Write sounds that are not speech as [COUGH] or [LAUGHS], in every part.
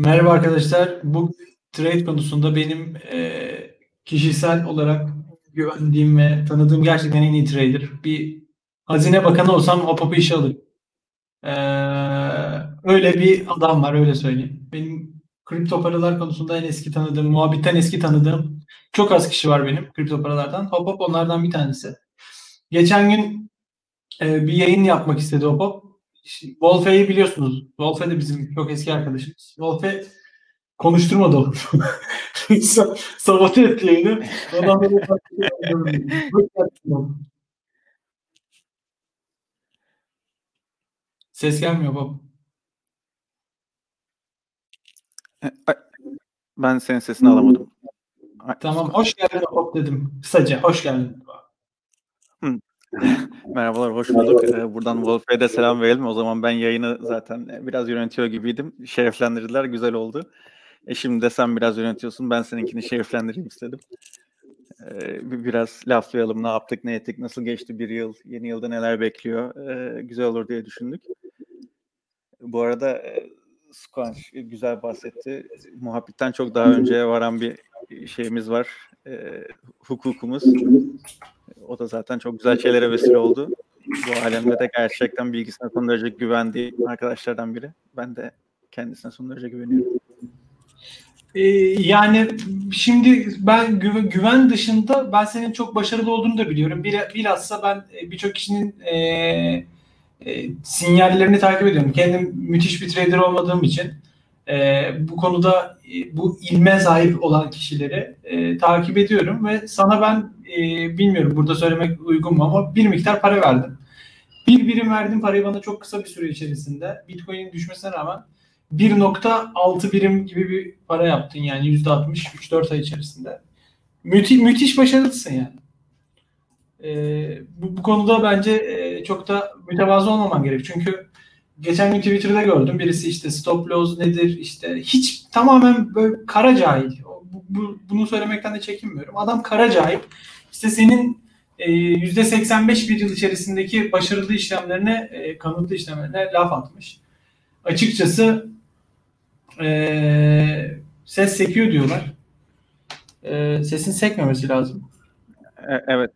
Merhaba arkadaşlar. Bu trade konusunda benim e, kişisel olarak güvendiğim ve tanıdığım gerçekten en iyi trader. Bir hazine bakanı olsam o popu işe alırım. E, öyle bir adam var öyle söyleyeyim. Benim kripto paralar konusunda en eski tanıdığım, muhabbitten eski tanıdığım çok az kişi var benim kripto paralardan. Hop hop onlardan bir tanesi. Geçen gün e, bir yayın yapmak istedi Hop hop. Wolfe'yi biliyorsunuz. Wolfe de bizim çok eski arkadaşımız. Wolfe konuşturmadı onu. [LAUGHS] Sabote etti yayını. Ses gelmiyor baba. E, ben senin sesini alamadım. Tamam hoş geldin Hop dedim. Kısaca hoş geldin. [LAUGHS] Merhabalar, hoş bulduk. Ee, buradan Wolf'e de selam verelim. O zaman ben yayını zaten biraz yönetiyor gibiydim. Şereflendirdiler, güzel oldu. E şimdi de sen biraz yönetiyorsun, ben seninkini şereflendireyim istedim. Ee, biraz laflayalım, ne yaptık, ne ettik, nasıl geçti bir yıl, yeni yılda neler bekliyor. Ee, güzel olur diye düşündük. Bu arada e, Squanch güzel bahsetti. Muhabbitten çok daha önce varan bir şeyimiz var. E, hukukumuz. O da zaten çok güzel şeylere vesile oldu. Bu alemde de gerçekten bilgisine son derece güvendiği arkadaşlardan biri. Ben de kendisine son derece güveniyorum. Ee, yani şimdi ben güven, güven dışında ben senin çok başarılı olduğunu da biliyorum. Bilhassa ben e, birçok kişinin e, e, sinyallerini takip ediyorum. Kendim müthiş bir trader olmadığım için e, bu konuda e, bu ilme sahip olan kişileri e, takip ediyorum ve sana ben e, bilmiyorum burada söylemek uygun mu ama bir miktar para verdim. Bir birim verdiğim parayı bana çok kısa bir süre içerisinde Bitcoin'in düşmesine rağmen 1.6 birim gibi bir para yaptın yani %60 3-4 ay içerisinde. Müthi, müthiş başarılısın yani. Ee, bu, bu konuda bence e, çok da mütevazı olmaman gerek. Çünkü geçen gün Twitter'da gördüm. Birisi işte stop loss nedir işte hiç tamamen böyle kara cahil. Bu, bu, bunu söylemekten de çekinmiyorum. Adam kara cahil. İşte senin e, %85 bir yıl içerisindeki başarılı işlemlerine, e, kanıtlı işlemlerine laf atmış. Açıkçası e, ses sekiyor diyorlar. E, sesin sekmemesi lazım. E, evet.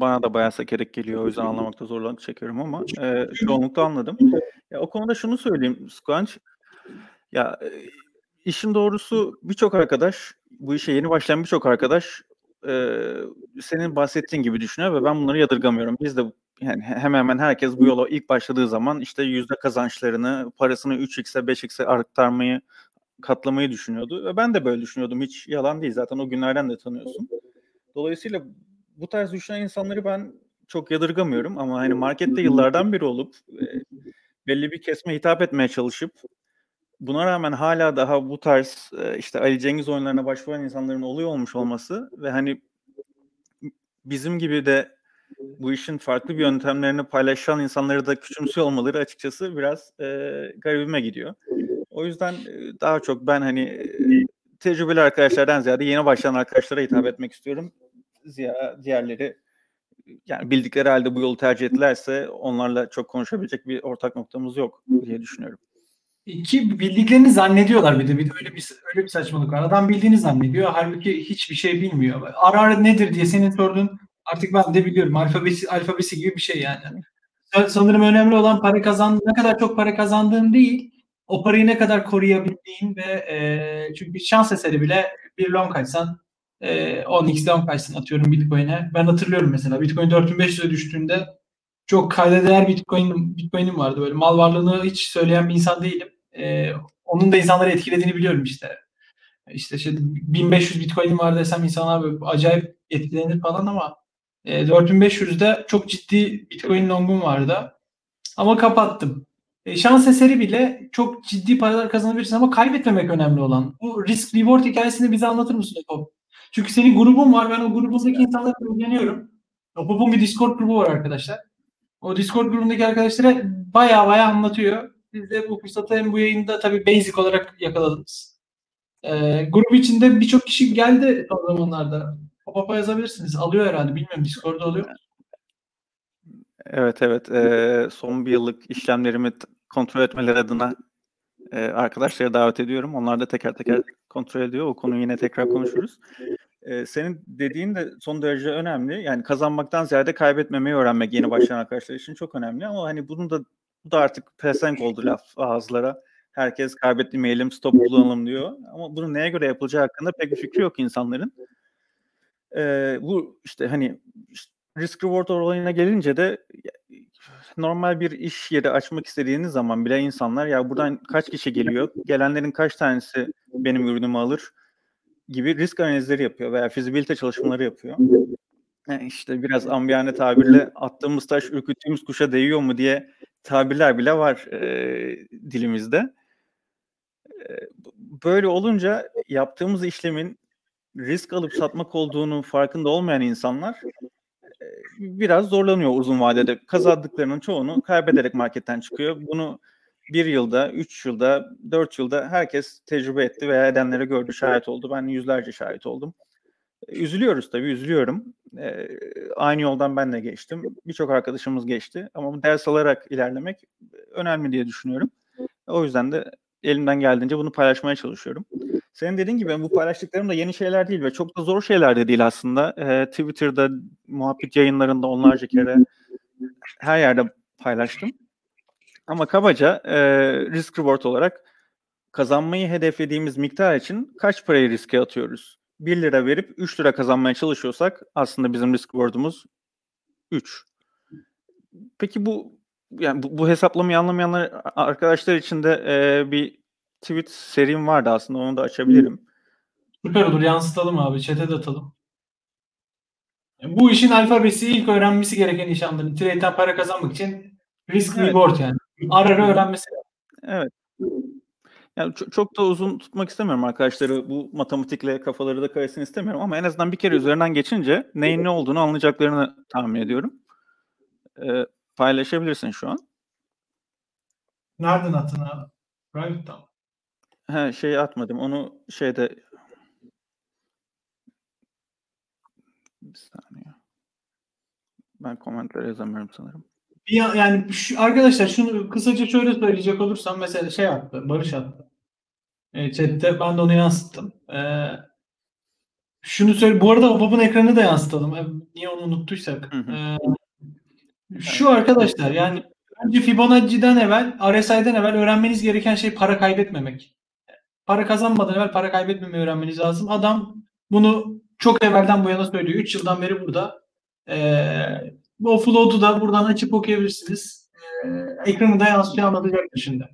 Bana da bayağı sekerek geliyor. O yüzden anlamakta zorlanık çekiyorum ama e, çoğunlukla anladım. Ya, o konuda şunu söyleyeyim Squanch. Ya işin doğrusu birçok arkadaş, bu işe yeni başlayan birçok arkadaş e, senin bahsettiğin gibi düşünüyor ve ben bunları yadırgamıyorum. Biz de yani hemen hemen herkes bu yola ilk başladığı zaman işte yüzde kazançlarını, parasını 3x'e 5x'e arttırmayı, katlamayı düşünüyordu. Ve ben de böyle düşünüyordum. Hiç yalan değil. Zaten o günlerden de tanıyorsun. Dolayısıyla bu tarz düşünen insanları ben çok yadırgamıyorum ama hani markette yıllardan biri olup e, belli bir kesme hitap etmeye çalışıp buna rağmen hala daha bu tarz e, işte Ali Cengiz oyunlarına başvuran insanların oluyor olmuş olması ve hani bizim gibi de bu işin farklı bir yöntemlerini paylaşan insanları da küçümsüyor olmaları açıkçası biraz e, garibime gidiyor. O yüzden e, daha çok ben hani e, tecrübeli arkadaşlardan ziyade yeni başlayan arkadaşlara hitap etmek istiyorum. Ziya, diğerleri yani bildikleri halde bu yolu tercih ettilerse onlarla çok konuşabilecek bir ortak noktamız yok diye düşünüyorum. Ki bildiklerini zannediyorlar bir de. Bir de öyle bir öyle bir saçmalık var. Adam bildiğini zannediyor. Halbuki hiçbir şey bilmiyor. Ara nedir diye senin sorduğun artık ben de biliyorum. Alfabesi alfabesi gibi bir şey yani. Sanırım önemli olan para kazan ne kadar çok para kazandığın değil, o parayı ne kadar koruyabildiğin ve e, çünkü şans eseri bile bir long kaçsan e, 10x long kaçsın atıyorum Bitcoin'e. Ben hatırlıyorum mesela Bitcoin 4500'e düştüğünde çok kayda değer Bitcoin Bitcoin'im vardı böyle mal varlığını hiç söyleyen bir insan değilim e, onun da insanları etkilediğini biliyorum işte. İşte şey, 1500 Bitcoin'im var desem insanlar böyle acayip etkilenir falan ama e, 4500'de çok ciddi Bitcoin longum vardı. Ama kapattım. E, şans eseri bile çok ciddi paralar kazanabilirsin ama kaybetmemek önemli olan. Bu risk reward hikayesini bize anlatır mısın Opop? Çünkü senin grubun var. Ben o grubundaki insanlarla ilgileniyorum. Opop'un bir Discord grubu var arkadaşlar. O Discord grubundaki arkadaşlara baya baya anlatıyor. Biz de bu fırsatı hem bu yayında tabii basic olarak yakaladınız. Ee, grup içinde birçok kişi geldi o zamanlarda. Pop-up'a yazabilirsiniz. Alıyor herhalde. Bilmiyorum Discord'da oluyor Evet evet. Ee, son bir yıllık işlemlerimi kontrol etmeleri adına Eee, arkadaşları davet ediyorum. Onlar da teker teker kontrol ediyor. O konuyu yine tekrar konuşuruz. Senin dediğin de son derece önemli. Yani kazanmaktan ziyade kaybetmemeyi öğrenmek yeni başlayan arkadaşlar için çok önemli ama hani bunun da bu da artık pelesenk oldu laf ağızlara. Herkes kaybetmeyelim, stop kullanalım diyor. Ama bunu neye göre yapılacağı hakkında pek bir fikri yok insanların. Eee, bu işte hani risk reward olayına gelince de normal bir iş yeri açmak istediğiniz zaman bile insanlar ya buradan kaç kişi geliyor, gelenlerin kaç tanesi benim ürünümü alır gibi risk analizleri yapıyor veya fizibilite çalışmaları yapıyor. Yani işte biraz ambiyane tabirle attığımız taş ürküttüğümüz kuşa değiyor mu diye tabirler bile var e, dilimizde. E, böyle olunca yaptığımız işlemin risk alıp satmak olduğunu farkında olmayan insanlar e, biraz zorlanıyor uzun vadede. Kazandıklarının çoğunu kaybederek marketten çıkıyor. Bunu bir yılda, üç yılda, dört yılda herkes tecrübe etti veya edenlere gördü, şahit oldu. Ben yüzlerce şahit oldum. Üzülüyoruz tabii, üzülüyorum. Ee, aynı yoldan ben de geçtim. Birçok arkadaşımız geçti. Ama ders alarak ilerlemek önemli diye düşünüyorum. O yüzden de elimden geldiğince bunu paylaşmaya çalışıyorum. Senin dediğin gibi bu paylaştıklarım da yeni şeyler değil ve çok da zor şeyler de değil aslında. Ee, Twitter'da, muhabbet yayınlarında onlarca kere her yerde paylaştım. Ama kabaca e, risk reward olarak kazanmayı hedeflediğimiz miktar için kaç parayı riske atıyoruz? 1 lira verip 3 lira kazanmaya çalışıyorsak aslında bizim risk reward'umuz 3. Peki bu yani bu, bu hesaplamayı anlamayanlar arkadaşlar için de e, bir tweet serim vardı aslında onu da açabilirim. Süper olur yansıtalım abi chat'e de atalım. Bu işin alfabesi ilk öğrenmesi gereken iş anları. Trade'den para kazanmak için risk Evet. reward yani. Ara ara öğrenmesi lazım. Evet. Yani çok, çok da uzun tutmak istemiyorum arkadaşları. Bu matematikle kafaları da karışsın istemiyorum ama en azından bir kere üzerinden geçince neyin ne olduğunu anlayacaklarını tahmin ediyorum. Ee, paylaşabilirsin şu an. Nereden attın abi? Private'dan. He, şey atmadım. Onu şeyde bir saniye. Ben komentlere yazamıyorum sanırım. Ya- yani şu, arkadaşlar şunu kısaca şöyle söyleyecek olursam mesela şey attı. Barış attı. E, chatte ben de onu yansıttım. E, şunu söyle. Bu arada Obab'ın ekranını da yansıtalım. E, niye onu unuttuysak. Hı hı. E, şu arkadaşlar yani önce Fibonacci'den evvel, RSI'den evvel öğrenmeniz gereken şey para kaybetmemek. Para kazanmadan evvel para kaybetmemeyi öğrenmeniz lazım. Adam bunu çok evvelden bu yana söylüyor. 3 yıldan beri burada. Ee, o float'u da buradan açıp okuyabilirsiniz. Ee, ekranı da yansıtıyor anlatacaktır şimdi.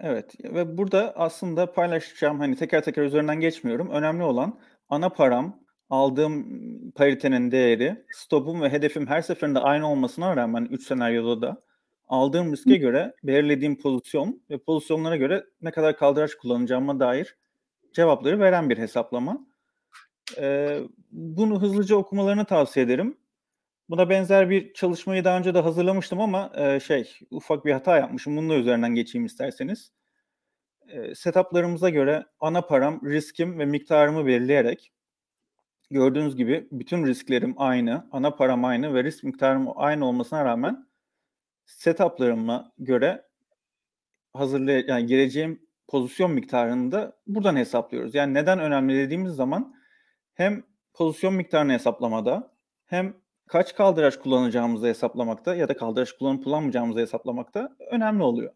Evet ve burada aslında paylaşacağım hani teker teker üzerinden geçmiyorum. Önemli olan ana param, aldığım paritenin değeri, stopum ve hedefim her seferinde aynı olmasına rağmen 3 senaryoda da aldığım riske göre belirlediğim pozisyon ve pozisyonlara göre ne kadar kaldıraç kullanacağıma dair cevapları veren bir hesaplama. Ee, bunu hızlıca okumalarını tavsiye ederim. Buna benzer bir çalışmayı daha önce de hazırlamıştım ama e, şey ufak bir hata yapmışım. Bunun üzerinden geçeyim isterseniz. E, setuplarımıza göre ana param, riskim ve miktarımı belirleyerek gördüğünüz gibi bütün risklerim aynı, ana param aynı ve risk miktarım aynı olmasına rağmen setuplarıma göre hazırlay yani gireceğim pozisyon miktarını da buradan hesaplıyoruz. Yani neden önemli dediğimiz zaman hem pozisyon miktarını hesaplamada hem kaç kaldıraç kullanacağımızı hesaplamakta ya da kaldıraç kullanıp kullanmayacağımızı hesaplamakta önemli oluyor.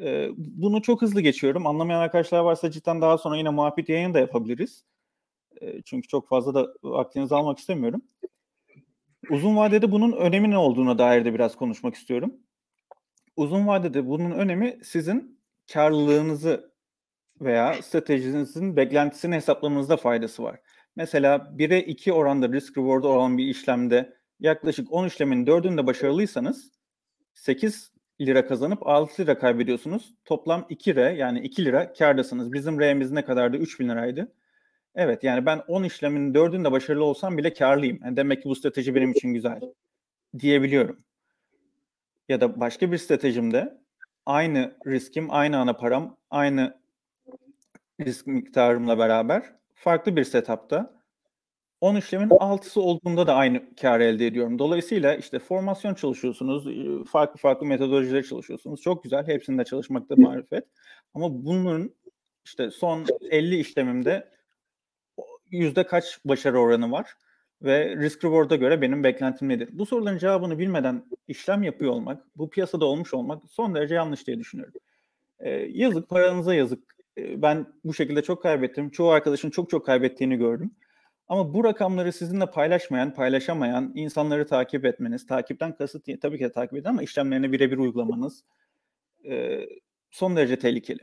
Ee, bunu çok hızlı geçiyorum. Anlamayan arkadaşlar varsa cidden daha sonra yine muhabbet yayını da yapabiliriz. Ee, çünkü çok fazla da vaktinizi almak istemiyorum. Uzun vadede bunun önemi ne olduğuna dair de biraz konuşmak istiyorum. Uzun vadede bunun önemi sizin karlılığınızı veya stratejinizin beklentisini hesaplamanızda faydası var. Mesela 1'e 2 oranda risk reward olan bir işlemde yaklaşık 10 işlemin 4'ünde başarılıysanız 8 lira kazanıp 6 lira kaybediyorsunuz. Toplam 2 R yani 2 lira kardasınız. Bizim R'miz ne kadardı? 3000 liraydı. Evet yani ben 10 işlemin 4'ünde başarılı olsam bile karlıyım. Yani demek ki bu strateji benim için güzel diyebiliyorum. Ya da başka bir stratejimde aynı riskim, aynı ana param, aynı risk miktarımla beraber farklı bir setupta 10 işlemin 6'sı olduğunda da aynı kar elde ediyorum. Dolayısıyla işte formasyon çalışıyorsunuz, farklı farklı metodolojiler çalışıyorsunuz. Çok güzel, hepsinde çalışmakta marifet. Ama bunların işte son 50 işlemimde yüzde kaç başarı oranı var ve risk reward'a göre benim beklentim nedir? Bu soruların cevabını bilmeden işlem yapıyor olmak, bu piyasada olmuş olmak son derece yanlış diye düşünüyorum. Ee, yazık, paranıza yazık. Ee, ben bu şekilde çok kaybettim. Çoğu arkadaşın çok çok kaybettiğini gördüm. Ama bu rakamları sizinle paylaşmayan, paylaşamayan insanları takip etmeniz, takipten kasıt tabii ki de takip edin ama işlemlerini birebir uygulamanız e, son derece tehlikeli.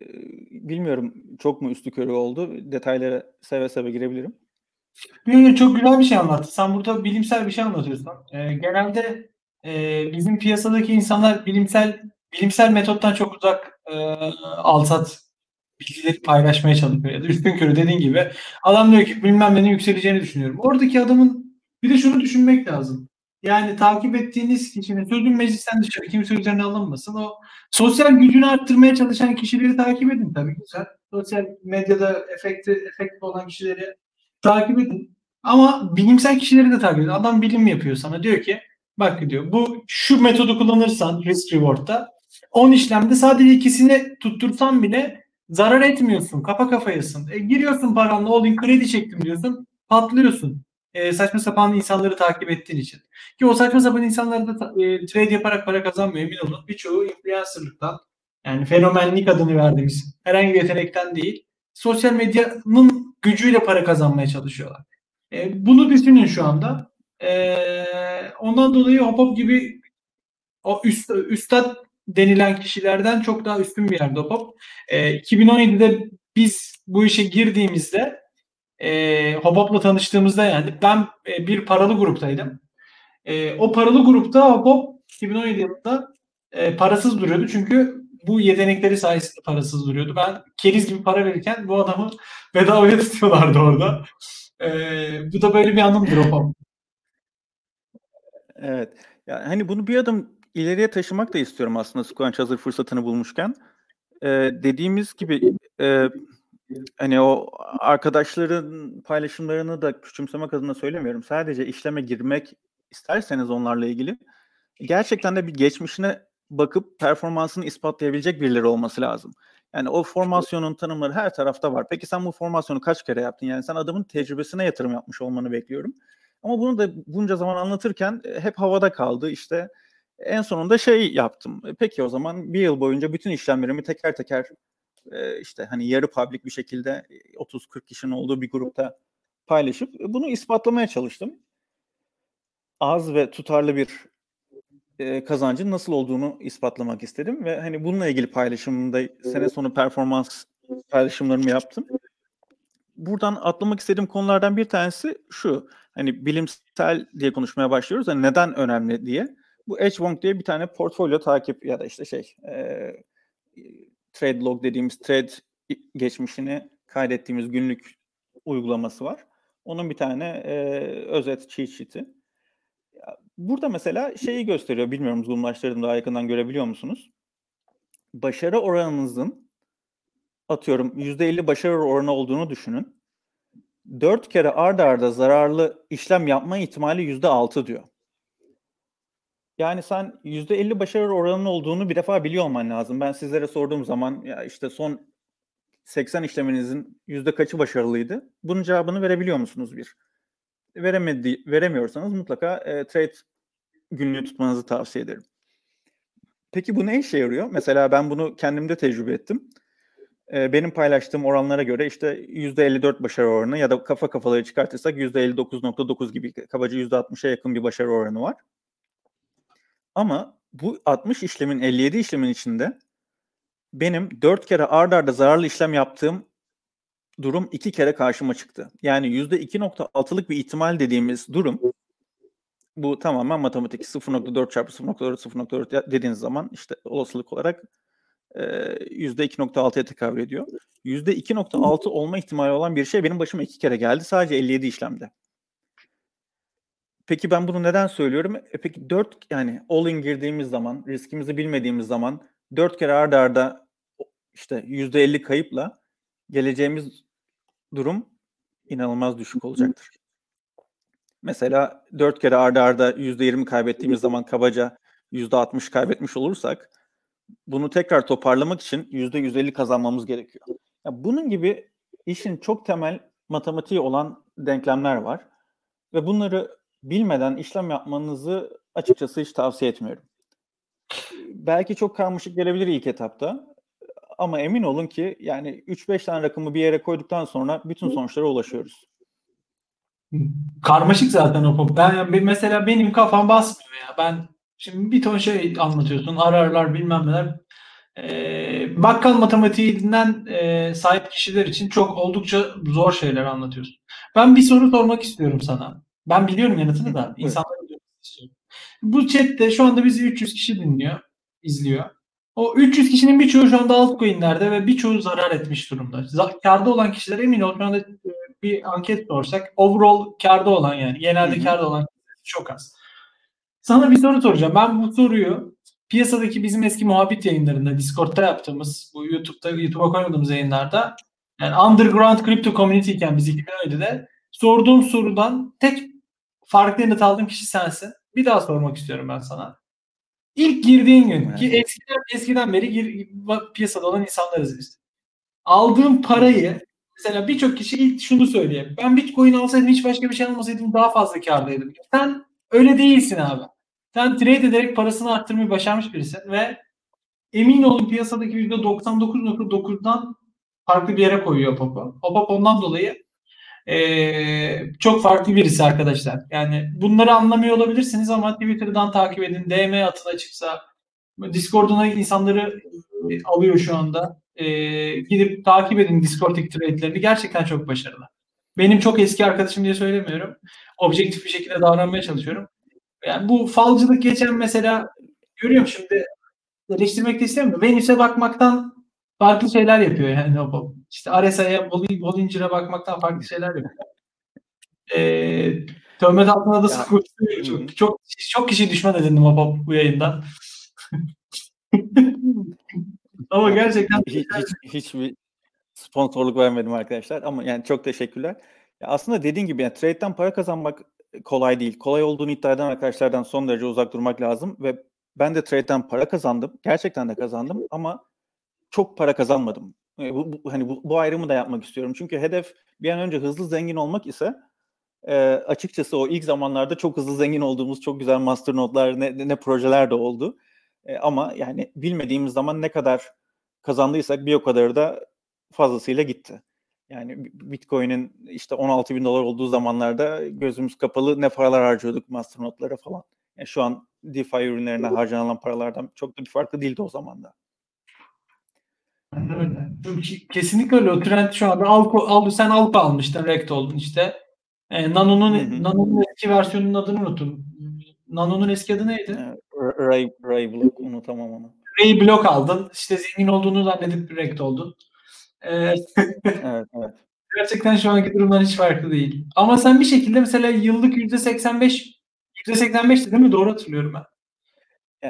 E, bilmiyorum çok mu üstü körü oldu. Detaylara seve seve girebilirim. Çok güzel bir şey anlattın. Sen burada bilimsel bir şey anlatıyorsun. Ee, genelde e, bizim piyasadaki insanlar bilimsel bilimsel metottan çok uzak e, alsat bilgileri paylaşmaya çalışıyor. Ya da üstün körü dediğin gibi adam diyor ki bilmem nenin yükseleceğini düşünüyorum. Oradaki adamın bir de şunu düşünmek lazım. Yani takip ettiğiniz kişinin sözün meclisten dışarı kimse üzerine alınmasın. O sosyal gücünü arttırmaya çalışan kişileri takip edin tabii güzel. Sosyal medyada efekti, efektif olan kişileri takip edin. Ama bilimsel kişileri de takip edin. Adam bilim yapıyor sana. Diyor ki bak diyor bu şu metodu kullanırsan risk reward'da 10 işlemde sadece ikisini tuttursan bile zarar etmiyorsun. Kafa kafayasın. E, giriyorsun paranla olayım kredi çektim diyorsun. Patlıyorsun. E, saçma sapan insanları takip ettiğin için. Ki o saçma sapan insanlar da e, trade yaparak para kazanmıyor emin olun. Birçoğu influencerlıktan yani fenomenlik adını verdiğimiz herhangi bir yetenekten değil. Sosyal medyanın gücüyle para kazanmaya çalışıyorlar. E, bunu düşünün şu anda. E, ondan dolayı hop hop gibi o üst, üstad denilen kişilerden çok daha üstün bir yerde Hopop. E, 2017'de biz bu işe girdiğimizde e, Hopop'la tanıştığımızda yani ben e, bir paralı gruptaydım. E, o paralı grupta Hopop 2017 yılında e, parasız duruyordu çünkü bu yetenekleri sayesinde parasız duruyordu. Ben keriz gibi para verirken bu adamı bedavaya tutuyorlardı orada. E, bu da böyle bir anımdır Hopop. Evet. Yani hani bunu bir adım ileriye taşımak da istiyorum aslında Squanch hazır fırsatını bulmuşken. Ee, dediğimiz gibi e, hani o arkadaşların paylaşımlarını da küçümsemek adına söylemiyorum. Sadece işleme girmek isterseniz onlarla ilgili gerçekten de bir geçmişine bakıp performansını ispatlayabilecek birileri olması lazım. Yani o formasyonun tanımları her tarafta var. Peki sen bu formasyonu kaç kere yaptın? Yani sen adamın tecrübesine yatırım yapmış olmanı bekliyorum. Ama bunu da bunca zaman anlatırken hep havada kaldı. İşte en sonunda şey yaptım. E, peki o zaman bir yıl boyunca bütün işlemlerimi teker teker e, işte hani yarı public bir şekilde 30-40 e, kişinin olduğu bir grupta paylaşıp bunu ispatlamaya çalıştım. Az ve tutarlı bir kazancın nasıl olduğunu ispatlamak istedim ve hani bununla ilgili paylaşımında sene sonu performans paylaşımlarımı yaptım. Buradan atlamak istediğim konulardan bir tanesi şu. Hani bilimsel diye konuşmaya başlıyoruz. Hani neden önemli diye. Bu Edgewonk diye bir tane portfolyo takip ya da işte şey e, trade log dediğimiz trade geçmişini kaydettiğimiz günlük uygulaması var. Onun bir tane e, özet cheat sheet'i. Burada mesela şeyi gösteriyor. Bilmiyorum zoomlaştırdım daha yakından görebiliyor musunuz? Başarı oranınızın atıyorum %50 başarı oranı olduğunu düşünün. 4 kere ardarda arda zararlı işlem yapma ihtimali %6 diyor. Yani sen %50 başarı oranının olduğunu bir defa biliyor olman lazım. Ben sizlere sorduğum zaman ya işte son 80 işleminizin yüzde kaçı başarılıydı? Bunun cevabını verebiliyor musunuz bir? Veremedi, veremiyorsanız mutlaka e, trade günlüğü tutmanızı tavsiye ederim. Peki bu ne işe yarıyor? Mesela ben bunu kendimde tecrübe ettim. E, benim paylaştığım oranlara göre işte %54 başarı oranı ya da kafa kafaları çıkartırsak %59.9 gibi kabaca %60'a yakın bir başarı oranı var. Ama bu 60 işlemin 57 işlemin içinde benim 4 kere ard arda zararlı işlem yaptığım durum 2 kere karşıma çıktı. Yani %2.6'lık bir ihtimal dediğimiz durum bu tamamen matematik 0.4 çarpı 0.4 0.4 dediğiniz zaman işte olasılık olarak e, %2.6'ya tekabül ediyor. %2.6 olma ihtimali olan bir şey benim başıma iki kere geldi sadece 57 işlemde. Peki ben bunu neden söylüyorum? E peki 4 yani all in girdiğimiz zaman, riskimizi bilmediğimiz zaman 4 kere arda arda işte %50 kayıpla geleceğimiz durum inanılmaz düşük olacaktır. Mesela 4 kere arda arda %20 kaybettiğimiz zaman kabaca %60 kaybetmiş olursak bunu tekrar toparlamak için %150 kazanmamız gerekiyor. Ya bunun gibi işin çok temel matematiği olan denklemler var ve bunları bilmeden işlem yapmanızı açıkçası hiç tavsiye etmiyorum. Belki çok karmaşık gelebilir ilk etapta ama emin olun ki yani 3-5 tane rakamı bir yere koyduktan sonra bütün sonuçlara ulaşıyoruz. Karmaşık zaten o. Ben mesela benim kafam basmıyor ya. Ben şimdi bir ton şey anlatıyorsun. Ararlar bilmem neler. Ee, bakkal matematiğinden e, sahip kişiler için çok oldukça zor şeyler anlatıyorsun. Ben bir soru sormak istiyorum sana. Ben biliyorum yanıtını da. İnsanlar. Bu chatte şu anda bizi 300 kişi dinliyor, izliyor. O 300 kişinin birçoğu şu anda altcoin'lerde ve birçoğu zarar etmiş durumda. Karda olan kişiler emin ol şu anda bir anket sorsak overall karda olan yani genelde Hı-hı. karda olan çok az. Sana bir soru soracağım. Ben bu soruyu piyasadaki bizim eski muhabbet yayınlarında Discord'da yaptığımız bu YouTube'da YouTube'a koymadığımız yayınlarda yani underground crypto community iken biz 2017'de sorduğum sorudan tek farklı yanıt aldığım kişi sensin. Bir daha sormak istiyorum ben sana. İlk girdiğin gün evet. ki eskiden eskiden beri gir, piyasada olan insanlarız biz. Aldığım parayı mesela birçok kişi ilk şunu söylüyor. Ben Bitcoin alsaydım hiç başka bir şey almasaydım daha fazla kârdaydım. Sen öyle değilsin abi. Sen trade ederek parasını arttırmayı başarmış birisin ve emin olun piyasadaki %99.9'dan farklı bir yere koyuyor Pop'u. Pop ondan dolayı ee, çok farklı birisi arkadaşlar. Yani bunları anlamıyor olabilirsiniz ama Twitter'dan takip edin. DM atın açıksa. Discord'una insanları e, alıyor şu anda. Ee, gidip takip edin Discord'daki trade'lerini. Gerçekten çok başarılı. Benim çok eski arkadaşım diye söylemiyorum. Objektif bir şekilde davranmaya çalışıyorum. Yani bu falcılık geçen mesela görüyorum şimdi eleştirmek de istemiyorum. Venüs'e bakmaktan farklı şeyler yapıyor yani işte RSI'ye Bollinger'a bakmaktan farklı şeyler yapıyor. Ee, Töhmet altında da sıkı çok, çok, çok kişi düşman edindim o bu yayından. [LAUGHS] Ama gerçekten hiç, hiç, hiçbir sponsorluk vermedim arkadaşlar ama yani çok teşekkürler. Ya aslında dediğin gibi yani trade'den para kazanmak kolay değil. Kolay olduğunu iddia eden arkadaşlardan son derece uzak durmak lazım ve ben de trade'den para kazandım. Gerçekten de kazandım ama çok para kazanmadım. Bu, bu, hani bu, bu ayrımı da yapmak istiyorum. Çünkü hedef bir an önce hızlı zengin olmak ise e, açıkçası o ilk zamanlarda çok hızlı zengin olduğumuz çok güzel master notlar ne, ne projeler de oldu. E, ama yani bilmediğimiz zaman ne kadar kazandıysak bir o kadar da fazlasıyla gitti. Yani Bitcoin'in işte 16 bin dolar olduğu zamanlarda gözümüz kapalı ne paralar harcıyorduk master notlara falan. Yani şu an DeFi ürünlerine harcanan paralardan çok da bir farklı değildi o zamanda. Öyle. Kesinlikle öyle. O trend şu anda Alko, al, sen Alko almıştın, Rekt oldun işte. E, Nano'nun Nano'nun eski versiyonunun adını unuttum. Nano'nun eski adı neydi? Ray, Ray Block unutamam onu. Ray Block aldın. İşte zengin olduğunu zannedip Rekt oldun. Ee, evet, evet. [LAUGHS] Gerçekten şu anki durumdan hiç farklı değil. Ama sen bir şekilde mesela yıllık %85 %85'ti değil mi? Doğru hatırlıyorum ben.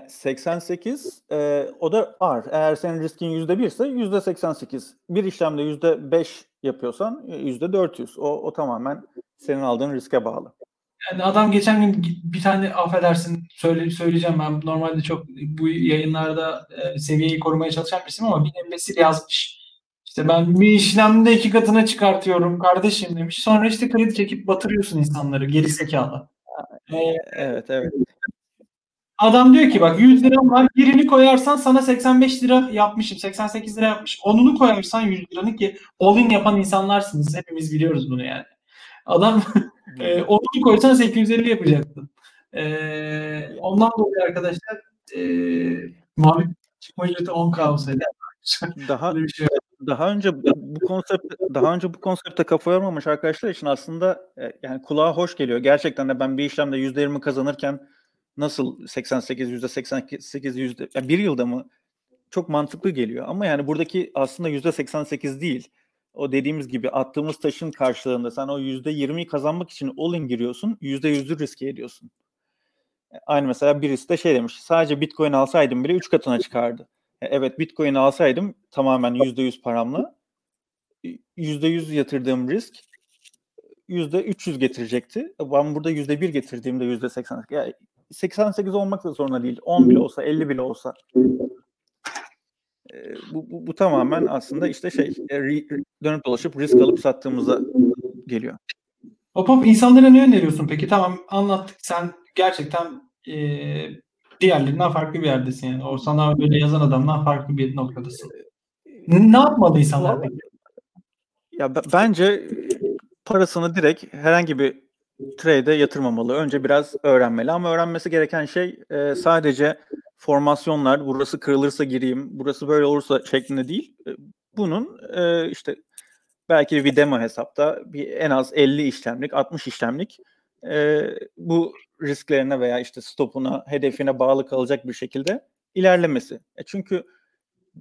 88 e, o da var. Eğer senin riskin %1 ise %88. Bir işlemde %5 yapıyorsan %400. O, o tamamen senin aldığın riske bağlı. Yani adam geçen gün bir tane affedersin söyle, söyleyeceğim ben normalde çok bu yayınlarda e, seviyeyi korumaya çalışan birisiyim ama bir embesil yazmış. İşte ben bir işlemde iki katına çıkartıyorum kardeşim demiş. Sonra işte kredi çekip batırıyorsun insanları geri zekalı. Ee, evet evet. Adam diyor ki bak 100 liram var birini koyarsan sana 85 lira yapmışım 88 lira yapmış. Onunu koyarsan 100 liranı ki all in yapan insanlarsınız. Hepimiz biliyoruz bunu yani. Adam [LAUGHS] e, onunu koysan 850 yapacaktın. E, ondan dolayı arkadaşlar e, mavi çıkma ücreti 10k olsaydı. [LAUGHS] Daha bir şey daha önce bu konsept daha önce bu konsepte kafa yormamış arkadaşlar için aslında e, yani kulağa hoş geliyor. Gerçekten de ben bir işlemde %20 kazanırken nasıl 88 yüzde 88 yüzde yani bir yılda mı çok mantıklı geliyor ama yani buradaki aslında yüzde 88 değil. O dediğimiz gibi attığımız taşın karşılığında sen o yüzde 20'yi kazanmak için all in giriyorsun, yüzde yüzü riske ediyorsun. E, aynı mesela birisi de şey demiş, sadece Bitcoin alsaydım bile 3 katına çıkardı. E, evet Bitcoin alsaydım tamamen yüzde yüz paramla yüzde yüz yatırdığım risk %300 getirecekti. Ben burada %1 getirdiğimde %80. Yani 88 olmak da zorunda değil. 10 bile olsa, 50 bile olsa. Ee, bu, bu, bu tamamen aslında işte şey e, dönüp dolaşıp risk alıp sattığımıza geliyor. Hop hop insanlara ne öneriyorsun peki? Tamam anlattık. Sen gerçekten e, diğerlerinden farklı bir yerdesin yani. O sana böyle yazan adamdan farklı bir noktadasın. Ne yapmalı insanlar? Ya bence parasını direkt herhangi bir trade'e yatırmamalı. Önce biraz öğrenmeli ama öğrenmesi gereken şey e, sadece formasyonlar, burası kırılırsa gireyim, burası böyle olursa şeklinde değil. E, bunun e, işte belki bir demo hesapta bir en az 50 işlemlik, 60 işlemlik e, bu risklerine veya işte stopuna, hedefine bağlı kalacak bir şekilde ilerlemesi. E çünkü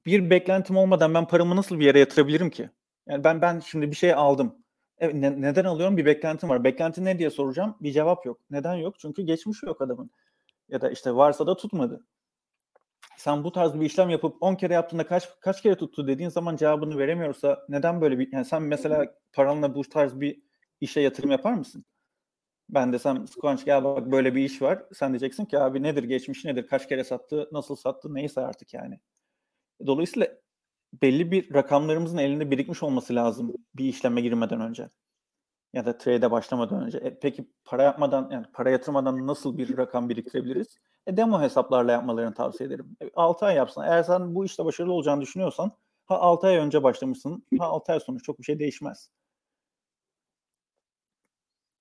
bir beklentim olmadan ben paramı nasıl bir yere yatırabilirim ki? Yani ben ben şimdi bir şey aldım. Evet, ne, neden alıyorum? Bir beklentim var. Beklenti ne diye soracağım. Bir cevap yok. Neden yok? Çünkü geçmiş yok adamın. Ya da işte varsa da tutmadı. Sen bu tarz bir işlem yapıp 10 kere yaptığında kaç kaç kere tuttu dediğin zaman cevabını veremiyorsa neden böyle bir yani sen mesela paranla bu tarz bir işe yatırım yapar mısın? Ben desem Squanch gel bak böyle bir iş var. Sen diyeceksin ki abi nedir geçmiş nedir kaç kere sattı nasıl sattı neyse artık yani. Dolayısıyla belli bir rakamlarımızın elinde birikmiş olması lazım bir işleme girmeden önce. Ya da trade'e başlamadan önce. E, peki para yapmadan yani para yatırmadan nasıl bir rakam biriktirebiliriz? E, demo hesaplarla yapmalarını tavsiye ederim. E, 6 ay yapsın. Eğer sen bu işte başarılı olacağını düşünüyorsan ha 6 ay önce başlamışsın ha 6 ay sonra çok bir şey değişmez.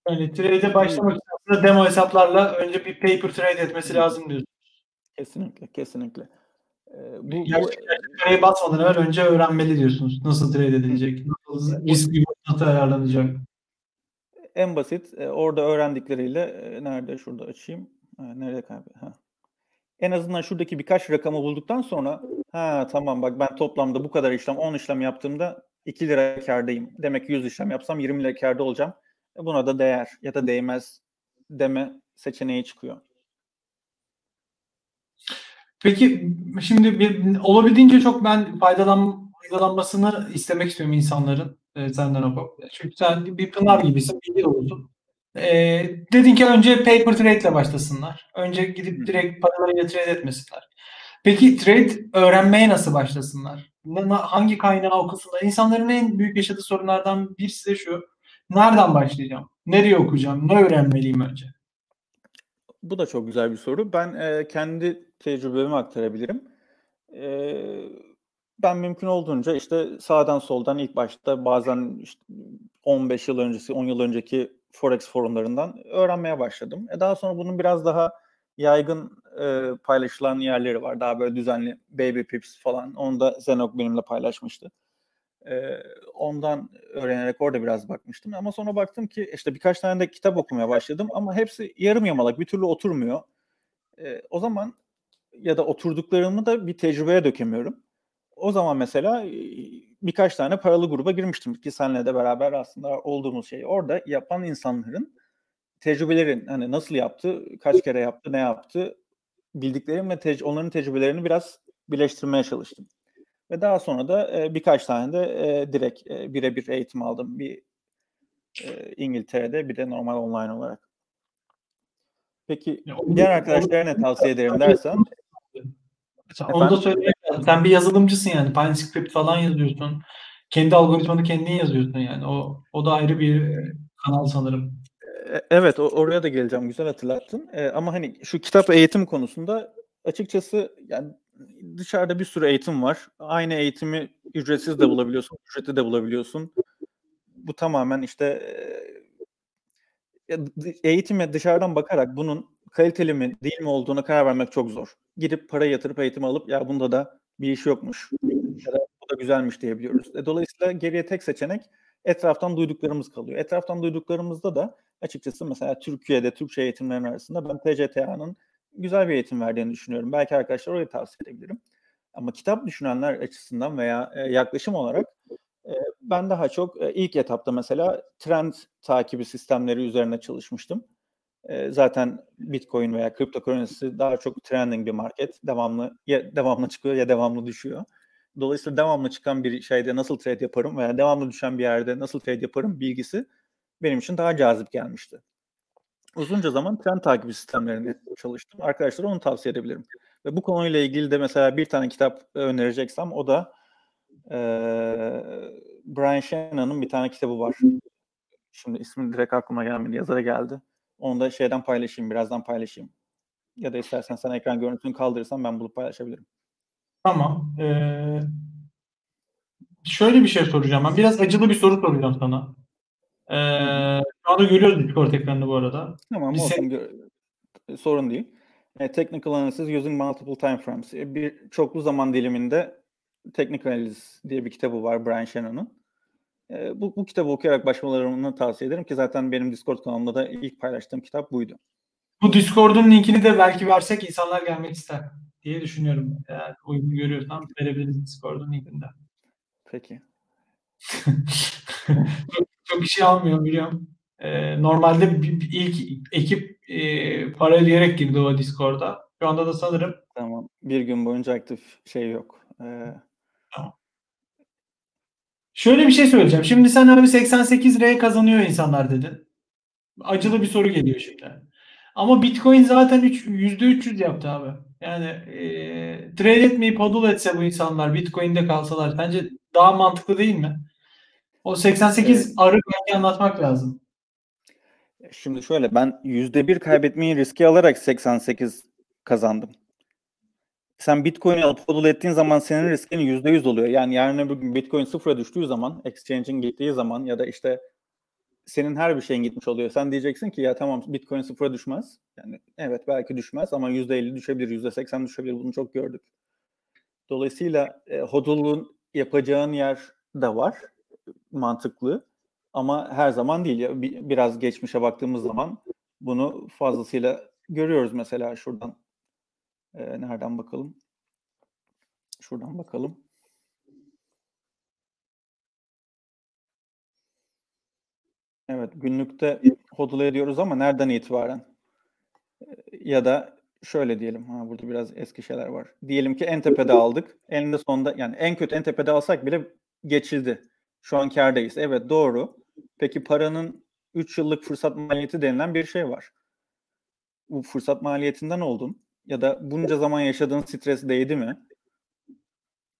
Yani trade'e başlamak için aslında demo hesaplarla önce bir paper trade etmesi lazım diyorsun. Kesinlikle, kesinlikle. Bu, gerçek, gerçek parayı basmadan evvel önce öğrenmeli diyorsunuz. Nasıl trade edilecek, nasıl risk nasıl ayarlanacak. En basit e, orada öğrendikleriyle e, nerede şurada açayım. Nerede kaybı? Ha. En azından şuradaki birkaç rakamı bulduktan sonra ha tamam bak ben toplamda bu kadar işlem 10 işlem yaptığımda 2 lira kardayım. Demek ki 100 işlem yapsam 20 lira karda olacağım. E, buna da değer ya da değmez deme seçeneği çıkıyor. Peki şimdi bir, olabildiğince çok ben faydalan, faydalanmasını istemek istiyorum insanların e, senden o. Çünkü sen bir pınar gibisin, bilgi olsun. E, dedin ki önce paper trade ile başlasınlar. Önce gidip direkt paralarıyla trade etmesinler. Peki trade öğrenmeye nasıl başlasınlar? Hangi kaynağı okusunlar? İnsanların en büyük yaşadığı sorunlardan birisi de şu. Nereden başlayacağım? Nereye okuyacağım? Ne öğrenmeliyim önce? Bu da çok güzel bir soru. Ben e, kendi tecrübemi aktarabilirim. E, ben mümkün olduğunca işte sağdan soldan ilk başta bazen işte 15 yıl öncesi, 10 yıl önceki Forex forumlarından öğrenmeye başladım. E daha sonra bunun biraz daha yaygın e, paylaşılan yerleri var. Daha böyle düzenli Baby Pips falan. Onu da Zenok benimle paylaşmıştı. E, ondan öğrenerek orada biraz bakmıştım. Ama sonra baktım ki işte birkaç tane de kitap okumaya başladım. Ama hepsi yarım yamalak bir türlü oturmuyor. E, o zaman ya da oturduklarımı da bir tecrübeye dökemiyorum. O zaman mesela birkaç tane paralı gruba girmiştim ki senle de beraber aslında olduğumuz şey. Orada yapan insanların tecrübelerin hani nasıl yaptı, kaç kere yaptı, ne yaptı bildiklerim ve tec- onların tecrübelerini biraz birleştirmeye çalıştım. Ve daha sonra da e, birkaç tane de e, direkt e, birebir eğitim aldım. Bir e, İngiltere'de bir de normal online olarak. Peki diğer arkadaşlara ne tavsiye ederim dersen? Onu da söylemek lazım. Sen bir yazılımcısın yani. PineScript falan yazıyorsun. Kendi algoritmanı kendin yazıyorsun yani. O o da ayrı bir kanal sanırım. E, evet oraya da geleceğim. Güzel hatırlattın. E, ama hani şu kitap eğitim konusunda açıkçası yani dışarıda bir sürü eğitim var. Aynı eğitimi ücretsiz de bulabiliyorsun, ücretli de bulabiliyorsun. Bu tamamen işte e, eğitime dışarıdan bakarak bunun kaliteli mi değil mi olduğuna karar vermek çok zor. Gidip para yatırıp eğitim alıp ya bunda da bir iş yokmuş ya da bu da güzelmiş diyebiliyoruz. E, dolayısıyla geriye tek seçenek etraftan duyduklarımız kalıyor. Etraftan duyduklarımızda da açıkçası mesela Türkiye'de Türkçe eğitimlerin arasında ben TCTA'nın güzel bir eğitim verdiğini düşünüyorum. Belki arkadaşlar orayı tavsiye edebilirim. Ama kitap düşünenler açısından veya e, yaklaşım olarak e, ben daha çok e, ilk etapta mesela trend takibi sistemleri üzerine çalışmıştım. Zaten Bitcoin veya cryptocurrency daha çok trending bir market. Devamlı ya devamlı çıkıyor ya devamlı düşüyor. Dolayısıyla devamlı çıkan bir şeyde nasıl trade yaparım veya devamlı düşen bir yerde nasıl trade yaparım bilgisi benim için daha cazip gelmişti. Uzunca zaman trend takibi sistemlerini çalıştım. Arkadaşlara onu tavsiye edebilirim. Ve bu konuyla ilgili de mesela bir tane kitap önereceksem o da e, Brian Shannon'ın bir tane kitabı var. Şimdi ismi direkt aklıma gelmedi. Yazara geldi. Onu da şeyden paylaşayım. Birazdan paylaşayım. Ya da istersen sen ekran görüntüsünü kaldırırsan ben bulup paylaşabilirim. Tamam. Ee, şöyle bir şey soracağım. Ben biraz acılı bir soru soracağım sana. Ee, şu anda görüyoruz Discord ekranını bu arada. Tamam Bir olsun. Gö- sorun değil. E, technical analysis using multiple time frames. E, bir çoklu zaman diliminde Technical Analysis diye bir kitabı var Brian Shannon'ın. E, bu, bu kitabı okuyarak başlamalarını tavsiye ederim ki zaten benim Discord kanalımda da ilk paylaştığım kitap buydu. Bu Discord'un linkini de belki versek insanlar gelmek ister diye düşünüyorum. Eğer uygun görüyorsan verebiliriz Discord'un linkini de. Peki. [LAUGHS] çok, çok şey almıyor biliyorum. Ee, normalde bir, bir ilk ekip e, para ödeyerek girdi o Discord'a. Şu anda da sanırım Tamam. Bir gün boyunca aktif şey yok. Ee, Şöyle bir şey söyleyeceğim. Şimdi sen abi 88R kazanıyor insanlar dedin. Acılı bir soru geliyor şimdi. Ama Bitcoin zaten üç- %300 yaptı abi. Yani e, trade etmeyip hodl etse bu insanlar Bitcoin'de kalsalar sence daha mantıklı değil mi? O 88 Evet. arı belki anlatmak lazım. Şimdi şöyle ben yüzde bir kaybetmeyi riske alarak 88 kazandım. Sen Bitcoin'i alıp hodl ettiğin zaman senin riskin yüzde yüz oluyor. Yani yarın öbür gün Bitcoin sıfıra düştüğü zaman, exchange'in gittiği zaman ya da işte senin her bir şeyin gitmiş oluyor. Sen diyeceksin ki ya tamam Bitcoin sıfıra düşmez. Yani evet belki düşmez ama yüzde elli düşebilir, yüzde seksen düşebilir. Bunu çok gördük. Dolayısıyla e, hodl'un yapacağın yer de var. Mantıklı. Ama her zaman değil. Biraz geçmişe baktığımız zaman bunu fazlasıyla görüyoruz mesela şuradan. Ee, nereden bakalım? Şuradan bakalım. Evet, günlükte hodl ediyoruz ama nereden itibaren? Ee, Ya da şöyle diyelim. Ha burada biraz eski şeyler var. Diyelim ki en tepede aldık. Eninde sonunda yani en kötü en tepede alsak bile geçildi. Şu an kârdayız. Evet doğru. Peki paranın 3 yıllık fırsat maliyeti denilen bir şey var. Bu fırsat maliyetinden oldun ya da bunca zaman yaşadığın stres değdi mi?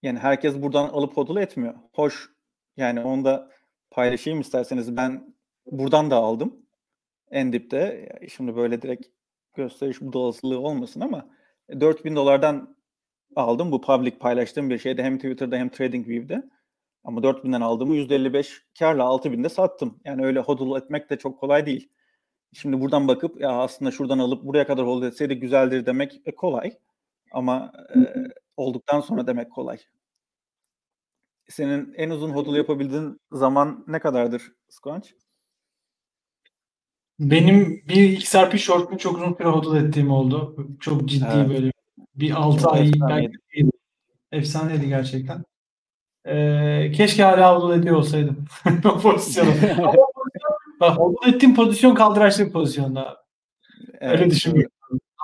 Yani herkes buradan alıp hodl etmiyor. Hoş yani onu da paylaşayım isterseniz. Ben buradan da aldım. En dipte. Şimdi böyle direkt gösteriş bu olasılığı olmasın ama 4000 dolardan aldım. Bu public paylaştığım bir şeyde hem Twitter'da hem TradingView'de. Ama 4000'den aldığımı %55 karla 6000'de sattım. Yani öyle hodl etmek de çok kolay değil. Şimdi buradan bakıp ya aslında şuradan alıp buraya kadar hold etseydi güzeldir demek e, kolay. Ama e, olduktan sonra demek kolay. Senin en uzun hodl yapabildiğin zaman ne kadardır Squanch? Benim bir XRP short'unu çok uzun süre hodl ettiğim oldu. Çok ciddi Evet. böyle bir 6 Çok ay efsaneydi. belki efsaneydi gerçekten. Ee, keşke hala hodl ediyor olsaydım. [LAUGHS] o pozisyonu. Ama [LAUGHS] hodl ettiğim pozisyon kaldıraçlı bir pozisyonda. Öyle Evet, düşünüyorum.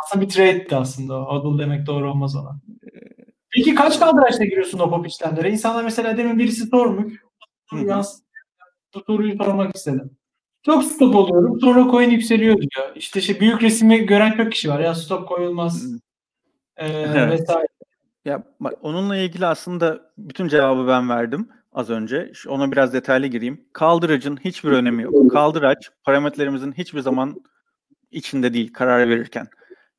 Aslında bir trade'di aslında. o. Hodl demek doğru olmaz ona. Peki kaç kaldıraçla giriyorsun o pop işlemlere? İnsanlar mesela demin birisi sormuş. Bu soruyu sormak istedim. Çok stop oluyorum. Sonra coin yükseliyor diyor. İşte şey büyük resmi gören çok kişi var. Ya stop koyulmaz. Hı. Ee, Evet. vesaire. Ya bak onunla ilgili aslında bütün cevabı ben verdim az önce. Ona biraz detaylı gireyim. Kaldıracın hiçbir önemi yok. Kaldıraç parametrelerimizin hiçbir zaman içinde değil karar verirken.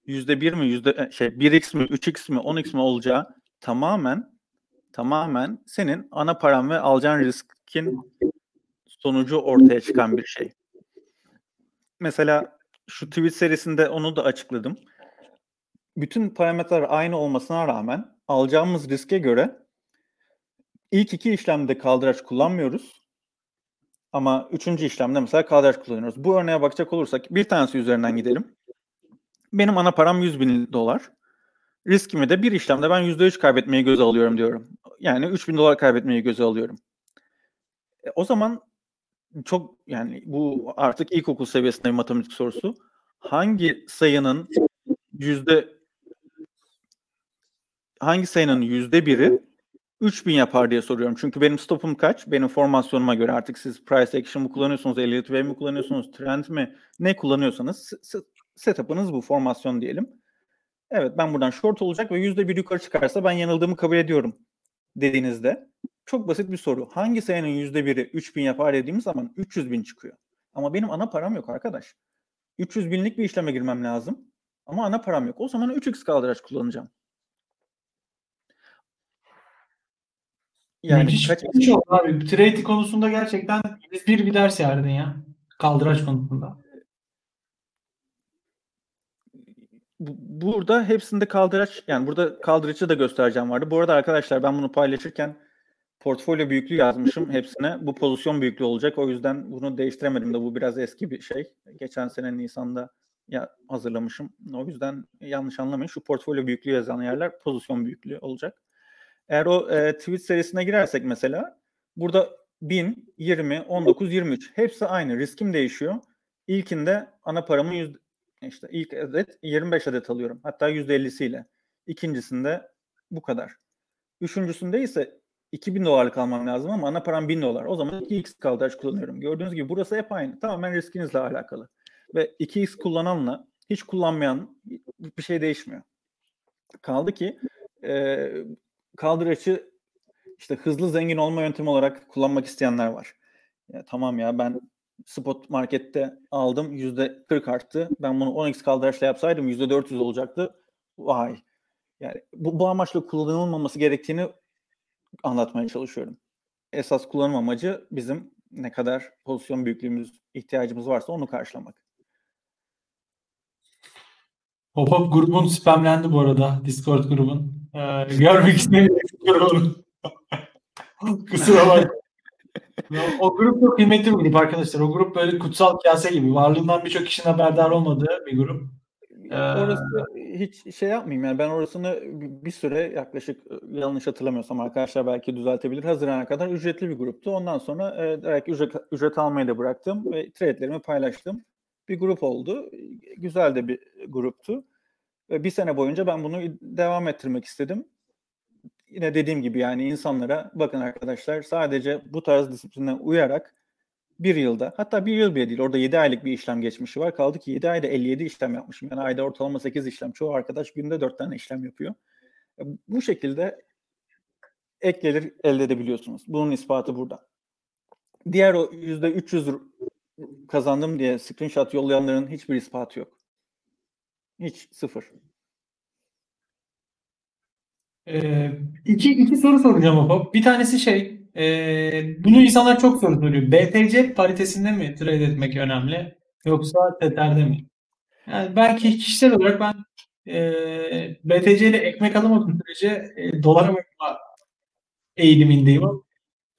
Yüzde bir mi, yüzde şey 1x mi, 3x mi, 10x mi olacağı tamamen tamamen senin ana paran ve alacağın riskin sonucu ortaya çıkan bir şey. Mesela şu tweet serisinde onu da açıkladım. Bütün parametreler aynı olmasına rağmen alacağımız riske göre ilk iki işlemde kaldıraç kullanmıyoruz. Ama üçüncü işlemde mesela kaldıraç kullanıyoruz. Bu örneğe bakacak olursak bir tanesi üzerinden gidelim. Benim ana param 100 bin dolar. Riskimi de bir işlemde ben %3 kaybetmeyi göze alıyorum diyorum. Yani 3000 dolar kaybetmeyi göze alıyorum. E, o zaman çok yani bu artık ilkokul seviyesinde bir matematik sorusu. Hangi sayının yüzde hangi sayının yüzde biri 3000 yapar diye soruyorum. Çünkü benim stopum kaç? Benim formasyonuma göre artık siz price action mı kullanıyorsunuz, Elliott Wave mi kullanıyorsunuz, trend mi? Ne kullanıyorsanız setup'ınız bu formasyon diyelim. Evet ben buradan short olacak ve yüzde bir yukarı çıkarsa ben yanıldığımı kabul ediyorum dediğinizde çok basit bir soru. Hangi yüzde biri 3000 yapar dediğimiz zaman 300 bin çıkıyor. Ama benim ana param yok arkadaş. 300 binlik bir işleme girmem lazım. Ama ana param yok. O zaman 3x kaldıraç kullanacağım. Yani Müthiş kaç bir şey oldu abi. Trade konusunda gerçekten bir bir ders verdin ya. Kaldıraç konusunda. Burada hepsinde kaldıraç yani burada kaldıraçı da göstereceğim vardı. Bu arada arkadaşlar ben bunu paylaşırken portfolyo büyüklüğü yazmışım hepsine. Bu pozisyon büyüklüğü olacak. O yüzden bunu değiştiremedim de bu biraz eski bir şey. Geçen sene Nisan'da ya hazırlamışım. O yüzden yanlış anlamayın. Şu portfolyo büyüklüğü yazan yerler pozisyon büyüklüğü olacak. Eğer o e, tweet serisine girersek mesela burada 1000, 20, 19, 23 hepsi aynı. Riskim değişiyor. İlkinde ana paramın yüzde, işte ilk adet 25 adet alıyorum. Hatta %50'siyle. İkincisinde bu kadar. Üçüncüsünde ise 2000 dolarlık almam lazım ama ana param 1000 dolar. O zaman 2x kaldıraç kullanıyorum. Gördüğünüz gibi burası hep aynı. Tamamen riskinizle alakalı. Ve 2x kullananla hiç kullanmayan bir şey değişmiyor. Kaldı ki e, kaldıraçı işte hızlı zengin olma yöntemi olarak kullanmak isteyenler var. Ya, tamam ya ben spot markette aldım yüzde 40 arttı. Ben bunu 10x kaldıraçla yapsaydım yüzde 400 olacaktı. Vay. Yani bu, bu amaçla kullanılmaması gerektiğini anlatmaya çalışıyorum. Esas kullanım amacı bizim ne kadar pozisyon büyüklüğümüz, ihtiyacımız varsa onu karşılamak. Hop Hop grubun spamlendi bu arada. Discord grubun. Ee, görmek istemiyorum. [LAUGHS] Kusura bakma. o grup çok kıymetli bir grup arkadaşlar. O grup böyle kutsal kase gibi. Varlığından birçok kişinin haberdar olmadığı bir grup. Ee, orası hiç şey yapmayayım yani ben orasını bir süre yaklaşık yanlış hatırlamıyorsam arkadaşlar belki düzeltebilir. Hazirana kadar ücretli bir gruptu. Ondan sonra e, direkt ücret, ücret almayı da bıraktım ve trade'lerimi paylaştım. Bir grup oldu. Güzel de bir gruptu. Ve bir sene boyunca ben bunu devam ettirmek istedim yine dediğim gibi yani insanlara bakın arkadaşlar sadece bu tarz disipline uyarak bir yılda hatta bir yıl bile değil orada 7 aylık bir işlem geçmişi var. Kaldı ki 7 ayda 57 işlem yapmışım. Yani ayda ortalama 8 işlem. Çoğu arkadaş günde 4 tane işlem yapıyor. E, bu şekilde ek gelir elde edebiliyorsunuz. Bunun ispatı burada. Diğer o %300 kazandım diye screenshot yollayanların hiçbir ispatı yok. Hiç sıfır. Ee, iki, iki soru soracağım Hop. Bir tanesi şey, e, bunu insanlar çok soru soruyor. BTC paritesinde mi trade etmek önemli yoksa Tether'de mi? Yani belki kişisel olarak ben e, BTC ile ekmek alamadığım sürece e, dolara bakma eğilimindeyim.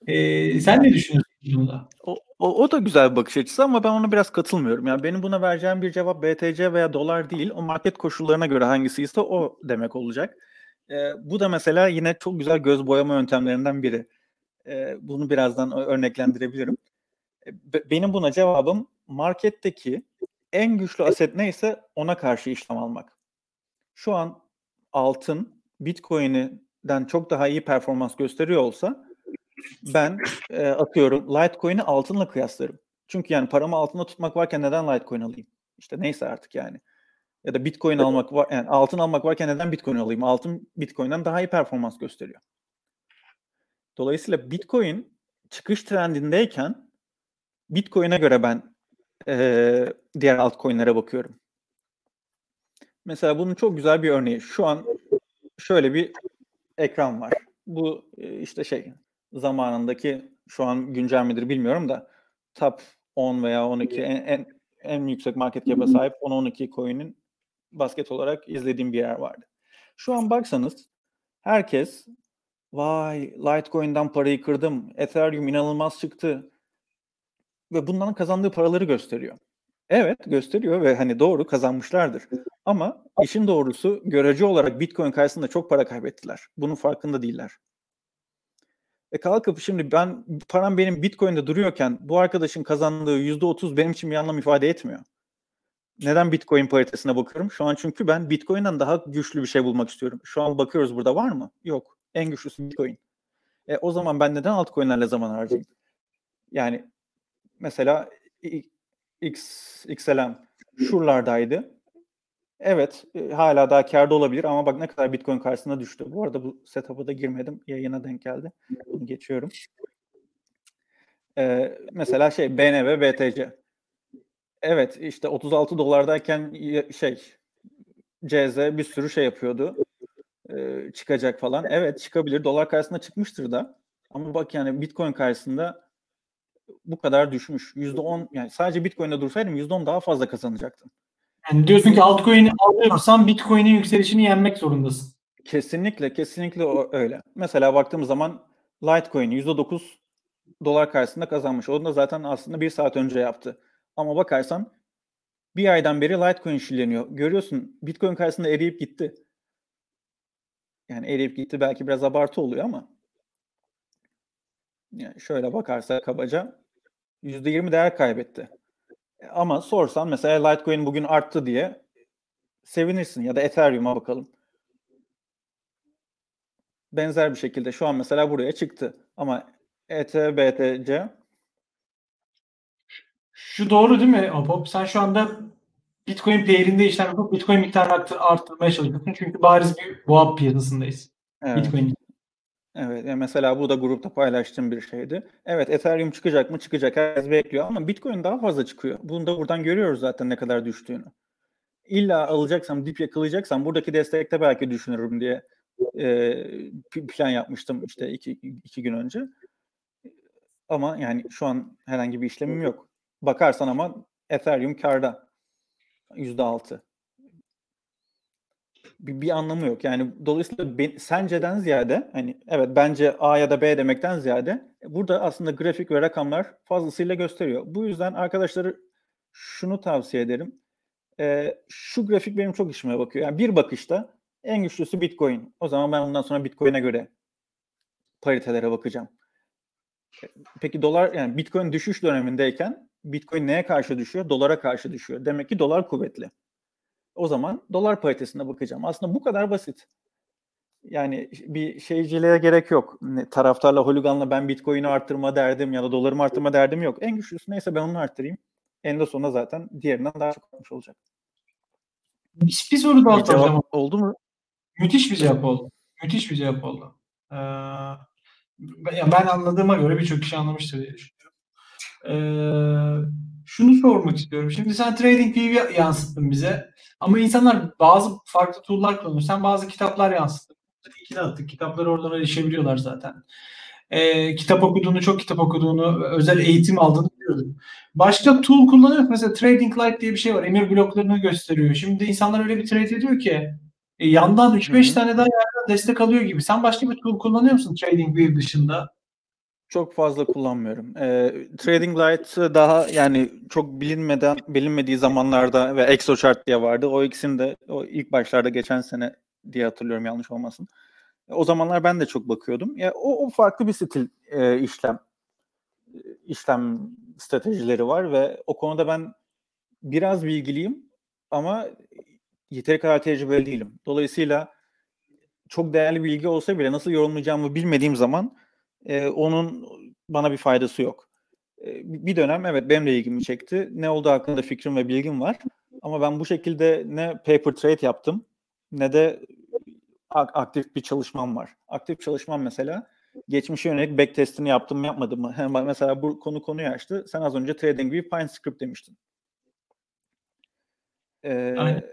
E, sen ne düşünüyorsun bunda? O, o, o da güzel bir bakış açısı ama ben ona biraz katılmıyorum. Yani benim buna vereceğim bir cevap BTC veya dolar değil. O market koşullarına göre hangisi ise o demek olacak. E, bu da mesela yine çok güzel göz boyama yöntemlerinden biri. E, bunu birazdan örneklendirebilirim. E, benim buna cevabım marketteki en güçlü aset neyse ona karşı işlem almak. Şu an altın Bitcoin'den çok daha iyi performans gösteriyor olsa ben e, atıyorum Litecoin'i altınla kıyaslarım. Çünkü yani paramı altında tutmak varken neden Litecoin alayım? İşte neyse artık yani ya da Bitcoin almak var yani altın almak varken neden Bitcoin alayım? Altın Bitcoin'den daha iyi performans gösteriyor. Dolayısıyla Bitcoin çıkış trendindeyken Bitcoin'e göre ben e, diğer altcoin'lere bakıyorum. Mesela bunun çok güzel bir örneği. Şu an şöyle bir ekran var. Bu işte şey zamanındaki şu an güncel midir bilmiyorum da top 10 veya 12 en, en, en yüksek market cap'a sahip 10-12 coin'in basket olarak izlediğim bir yer vardı. Şu an baksanız herkes vay Litecoin'den parayı kırdım. Ethereum inanılmaz çıktı. Ve bundan kazandığı paraları gösteriyor. Evet gösteriyor ve hani doğru kazanmışlardır. Ama işin doğrusu görece olarak Bitcoin karşısında çok para kaybettiler. Bunun farkında değiller. E kalkıp şimdi ben param benim Bitcoin'de duruyorken bu arkadaşın kazandığı %30 benim için bir anlam ifade etmiyor. Neden Bitcoin paritesine bakıyorum? Şu an çünkü ben Bitcoin'den daha güçlü bir şey bulmak istiyorum. Şu an bakıyoruz burada var mı? Yok. En güçlüsü Bitcoin. E, o zaman ben neden altcoin'lerle zaman harcayayım? Yani mesela X, XLM şuralardaydı. Evet e, hala daha karda olabilir ama bak ne kadar Bitcoin karşısına düştü. Bu arada bu setup'a da girmedim. Yayına denk geldi. Bunu geçiyorum. Ee, mesela şey BNB, BTC. Evet işte 36 dolardayken şey CZ bir sürü şey yapıyordu. Ee, çıkacak falan. Evet çıkabilir. Dolar karşısında çıkmıştır da. Ama bak yani Bitcoin karşısında bu kadar düşmüş. %10 yani sadece Bitcoin'de dursaydım %10 daha fazla kazanacaktım. Yani diyorsun ki altcoin'i alıyorsan Bitcoin'in yükselişini yenmek zorundasın. Kesinlikle, kesinlikle öyle. Mesela baktığımız zaman Litecoin %9 dolar karşısında kazanmış. Onu da zaten aslında bir saat önce yaptı. Ama bakarsan bir aydan beri Litecoin işleniyor. Görüyorsun Bitcoin karşısında eriyip gitti. Yani eriyip gitti belki biraz abartı oluyor ama yani şöyle bakarsak kabaca %20 değer kaybetti. Ama sorsan mesela Litecoin bugün arttı diye sevinirsin ya da Ethereum'a bakalım. Benzer bir şekilde şu an mesela buraya çıktı. Ama ETH, BTC şu doğru değil mi Hop? Sen şu anda Bitcoin pair'inde işlem yapıp Bitcoin miktarını arttırmaya çalışıyorsun. Çünkü bariz bir boğa piyasasındayız. Evet. Bitcoin. Evet. Mesela bu da grupta paylaştığım bir şeydi. Evet Ethereum çıkacak mı? Çıkacak. Herkes bekliyor ama Bitcoin daha fazla çıkıyor. Bunu da buradan görüyoruz zaten ne kadar düştüğünü. İlla alacaksam, dip yakalayacaksam buradaki destekte belki düşünürüm diye e, plan yapmıştım işte iki, iki gün önce. Ama yani şu an herhangi bir işlemim yok. Bakarsan ama Ethereum karda. Yüzde altı. Bir, bir anlamı yok. Yani dolayısıyla ben, senceden ziyade hani evet bence A ya da B demekten ziyade burada aslında grafik ve rakamlar fazlasıyla gösteriyor. Bu yüzden arkadaşları şunu tavsiye ederim. Ee, şu grafik benim çok işime bakıyor. Yani bir bakışta en güçlüsü Bitcoin. O zaman ben ondan sonra Bitcoin'e göre paritelere bakacağım. Peki dolar yani Bitcoin düşüş dönemindeyken Bitcoin neye karşı düşüyor? Dolara karşı düşüyor. Demek ki dolar kuvvetli. O zaman dolar paritesine bakacağım. Aslında bu kadar basit. Yani bir şeyciliğe gerek yok. Taraftarla, holiganla ben Bitcoin'i arttırma derdim ya da dolarımı arttırma derdim yok. En güçlüsü neyse ben onu arttırayım. En de sonunda zaten diğerinden daha çok olmuş olacak. Bir, bir soru daha soracağım. Oldu mu? Müthiş bir cevap oldu. Müthiş bir cevap oldu. Ee, ben anladığıma göre birçok kişi anlamıştır diye düşünüyorum. Ee, şunu sormak istiyorum. Şimdi sen TradingView'i yansıttın bize. Ama insanlar bazı farklı tool'lar kullanıyor. Sen bazı kitaplar yansıttın. İkili attık. Kitapları oradan erişebiliyorlar zaten. Ee, kitap okuduğunu, çok kitap okuduğunu, özel eğitim aldığını biliyordum. Başka tool kullanıyor Mesela Trading Light diye bir şey var. Emir bloklarını gösteriyor. Şimdi insanlar öyle bir trade ediyor ki e, yandan 3-5 tane daha yerden destek alıyor gibi. Sen başka bir tool kullanıyor musun TradingView dışında? Çok fazla kullanmıyorum. E, Trading Light daha yani çok bilinmeden bilinmediği zamanlarda ve ExoChart diye vardı. O ikisini de o ilk başlarda geçen sene diye hatırlıyorum yanlış olmasın. O zamanlar ben de çok bakıyordum. Ya o, o farklı bir stil e, işlem işlem stratejileri var ve o konuda ben biraz bilgiliyim ama yeteri kadar tecrübeli değilim. Dolayısıyla çok değerli bilgi olsa bile nasıl yorumlayacağımı bilmediğim zaman e, onun bana bir faydası yok. E, bir dönem evet benim de ilgimi çekti. Ne olduğu hakkında fikrim ve bilgim var. Ama ben bu şekilde ne paper trade yaptım ne de aktif bir çalışmam var. Aktif çalışmam mesela geçmişe yönelik back testini yaptım mı yapmadım mı? mesela bu konu konuyu açtı. Sen az önce TradingView Pine Script demiştin. Ee,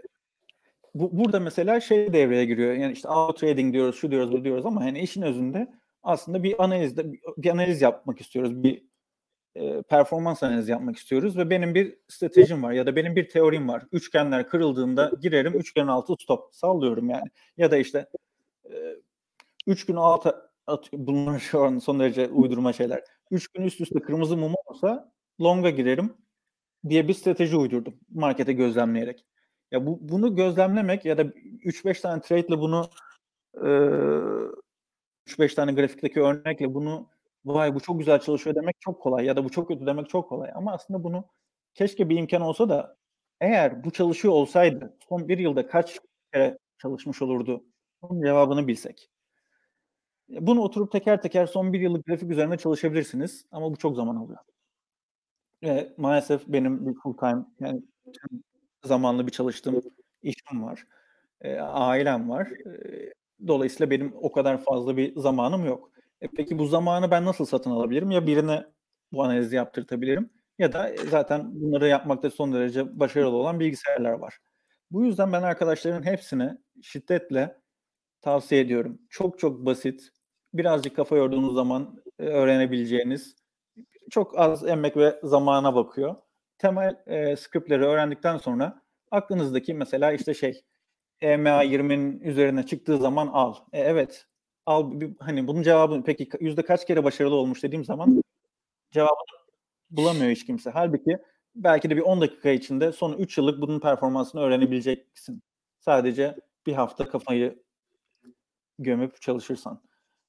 bu, burada mesela şey devreye giriyor. Yani işte auto trading diyoruz, şu diyoruz, bu diyoruz ama hani işin özünde aslında bir analizde bir analiz yapmak istiyoruz. Bir e, performans analizi yapmak istiyoruz ve benim bir stratejim var ya da benim bir teorim var. Üçgenler kırıldığında girerim, üçgenin altı stop. Sallıyorum yani. Ya da işte e, üç gün altı at, bunlar şu an son derece uydurma şeyler. Üç gün üst üste kırmızı mum olsa longa girerim diye bir strateji uydurdum markete gözlemleyerek. Ya bu bunu gözlemlemek ya da 3-5 tane trade ile bunu e, 3-5 tane grafikteki örnekle bunu vay bu çok güzel çalışıyor demek çok kolay ya da bu çok kötü demek çok kolay. Ama aslında bunu keşke bir imkan olsa da eğer bu çalışıyor olsaydı son bir yılda kaç kere çalışmış olurdu? Onun cevabını bilsek. Bunu oturup teker teker son bir yıllık grafik üzerine çalışabilirsiniz ama bu çok zaman alıyor. Ve maalesef benim bir full time yani zamanlı bir çalıştığım işim var. E, ailem var. E, dolayısıyla benim o kadar fazla bir zamanım yok. E, peki bu zamanı ben nasıl satın alabilirim? Ya birine bu analizi yaptırtabilirim ya da zaten bunları yapmakta son derece başarılı olan bilgisayarlar var. Bu yüzden ben arkadaşların hepsine şiddetle tavsiye ediyorum. Çok çok basit, birazcık kafa yorduğunuz zaman e, öğrenebileceğiniz, çok az emek ve zamana bakıyor. Temel e, scriptleri öğrendikten sonra aklınızdaki mesela işte şey EMA 20'nin üzerine çıktığı zaman al. E, evet. Al hani bunun cevabını peki yüzde kaç kere başarılı olmuş dediğim zaman cevabını bulamıyor hiç kimse. Halbuki belki de bir 10 dakika içinde son 3 yıllık bunun performansını öğrenebileceksin. Sadece bir hafta kafayı gömüp çalışırsan.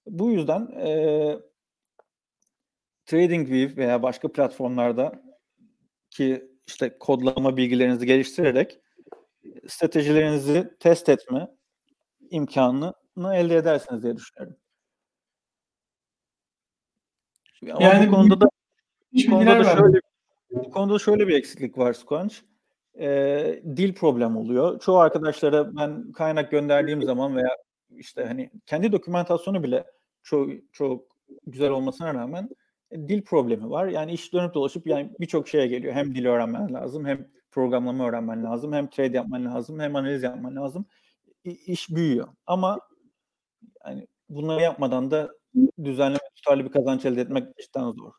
Bu yüzden e, TradingView veya başka platformlarda ki işte kodlama bilgilerinizi geliştirerek stratejilerinizi test etme imkanını elde edersiniz diye düşünüyorum. Ama yani bu konuda da bu konuda da şöyle bu konuda şöyle bir eksiklik var Squanch. Ee, dil problem oluyor. Çoğu arkadaşlara ben kaynak gönderdiğim zaman veya işte hani kendi dokümantasyonu bile çok çok güzel olmasına rağmen dil problemi var. Yani iş dönüp dolaşıp yani birçok şeye geliyor. Hem dil öğrenmen lazım, hem programlama öğrenmen lazım, hem trade yapman lazım, hem analiz yapman lazım. İş büyüyor. Ama yani bunları yapmadan da düzenli tutarlı bir kazanç elde etmek cidden zor.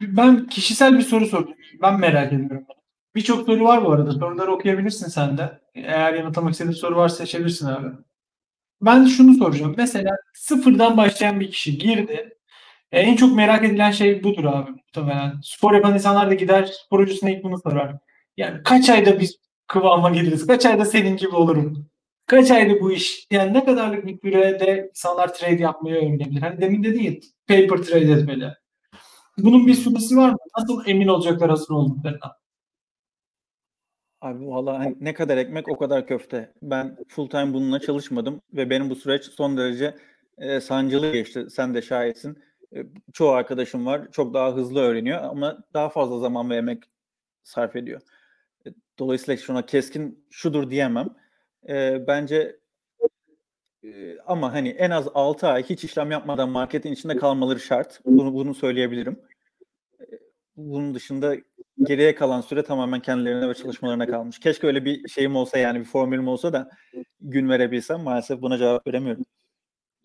Ben kişisel bir soru sordum. Ben merak ediyorum. Birçok soru var bu arada. Soruları okuyabilirsin sen de. Eğer yanıtlamak istediğin soru varsa seçebilirsin abi. Ben şunu soracağım. Mesela sıfırdan başlayan bir kişi girdi. E, en çok merak edilen şey budur abi muhtemelen. Spor yapan insanlar da gider spor hocasına ilk bunu sorar. Yani kaç ayda biz kıvama geliriz? Kaç ayda senin gibi olurum? Kaç ayda bu iş? Yani ne kadarlık bir sürede insanlar trade yapmayı öğrenebilir? Hani demin dedin ya paper trade etmeli. Bunun bir süresi var mı? Nasıl emin olacaklar hazır olduklarından? Abi valla hani ne kadar ekmek o kadar köfte. Ben full time bununla çalışmadım ve benim bu süreç son derece e, sancılı geçti. Sen de şahitsin. Çoğu arkadaşım var. Çok daha hızlı öğreniyor ama daha fazla zaman ve emek sarf ediyor. Dolayısıyla şuna keskin şudur diyemem. E, bence e, ama hani en az 6 ay hiç işlem yapmadan marketin içinde kalmaları şart. Bunu bunu söyleyebilirim. E, bunun dışında geriye kalan süre tamamen kendilerine ve çalışmalarına kalmış. Keşke öyle bir şeyim olsa yani bir formülüm olsa da gün verebilsem maalesef buna cevap veremiyorum.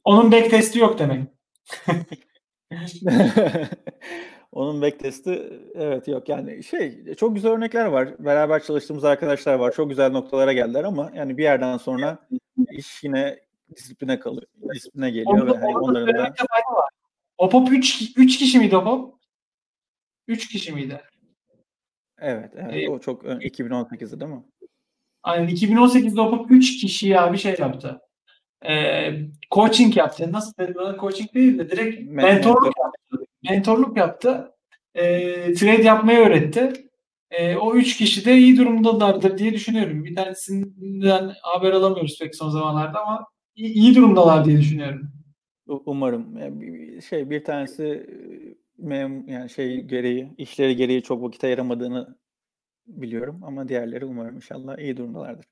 Onun back testi yok demek. [LAUGHS] [LAUGHS] Onun back testi evet yok yani şey çok güzel örnekler var. Beraber çalıştığımız arkadaşlar var. Çok güzel noktalara geldiler ama yani bir yerden sonra iş yine disipline kalıyor. Disipline geliyor Onda, ve hani onların da Opop 3 3 kişi miydi Opop? 3 kişi miydi? Evet, evet. Ee, o çok 2018'de değil mi? Aynen 2018'de Opop 3 kişi ya bir şey yaptı. Ee, coaching yaptı. Nasıl dedi bana coaching değil de direkt mentorluk yaptı. Mentorluk yaptı. Ee, trade yapmayı öğretti. Ee, o üç kişi de iyi durumdalardır diye düşünüyorum. Bir tanesinden haber alamıyoruz pek son zamanlarda ama iyi, iyi durumdalar diye düşünüyorum. Umarım. Yani şey bir tanesi mem yani şey gereği, işleri gereği çok vakit ayıramadığını biliyorum ama diğerleri umarım inşallah iyi durumdalardır.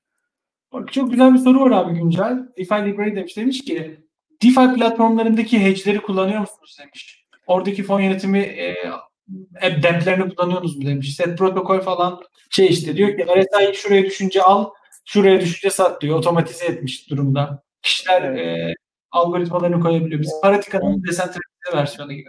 Bak çok güzel bir soru var abi güncel. DeFi Library demiş. Demiş ki DeFi platformlarındaki hedge'leri kullanıyor musunuz demiş. Oradaki fon yönetimi e, deplerini kullanıyorsunuz mu demiş. Set protokol falan şey işte diyor ki RSI şuraya düşünce al, şuraya düşünce sat diyor. Otomatize etmiş durumda. Kişiler evet. e, algoritmalarını koyabiliyor. Biz Paratika'nın desentralize versiyonu gibi.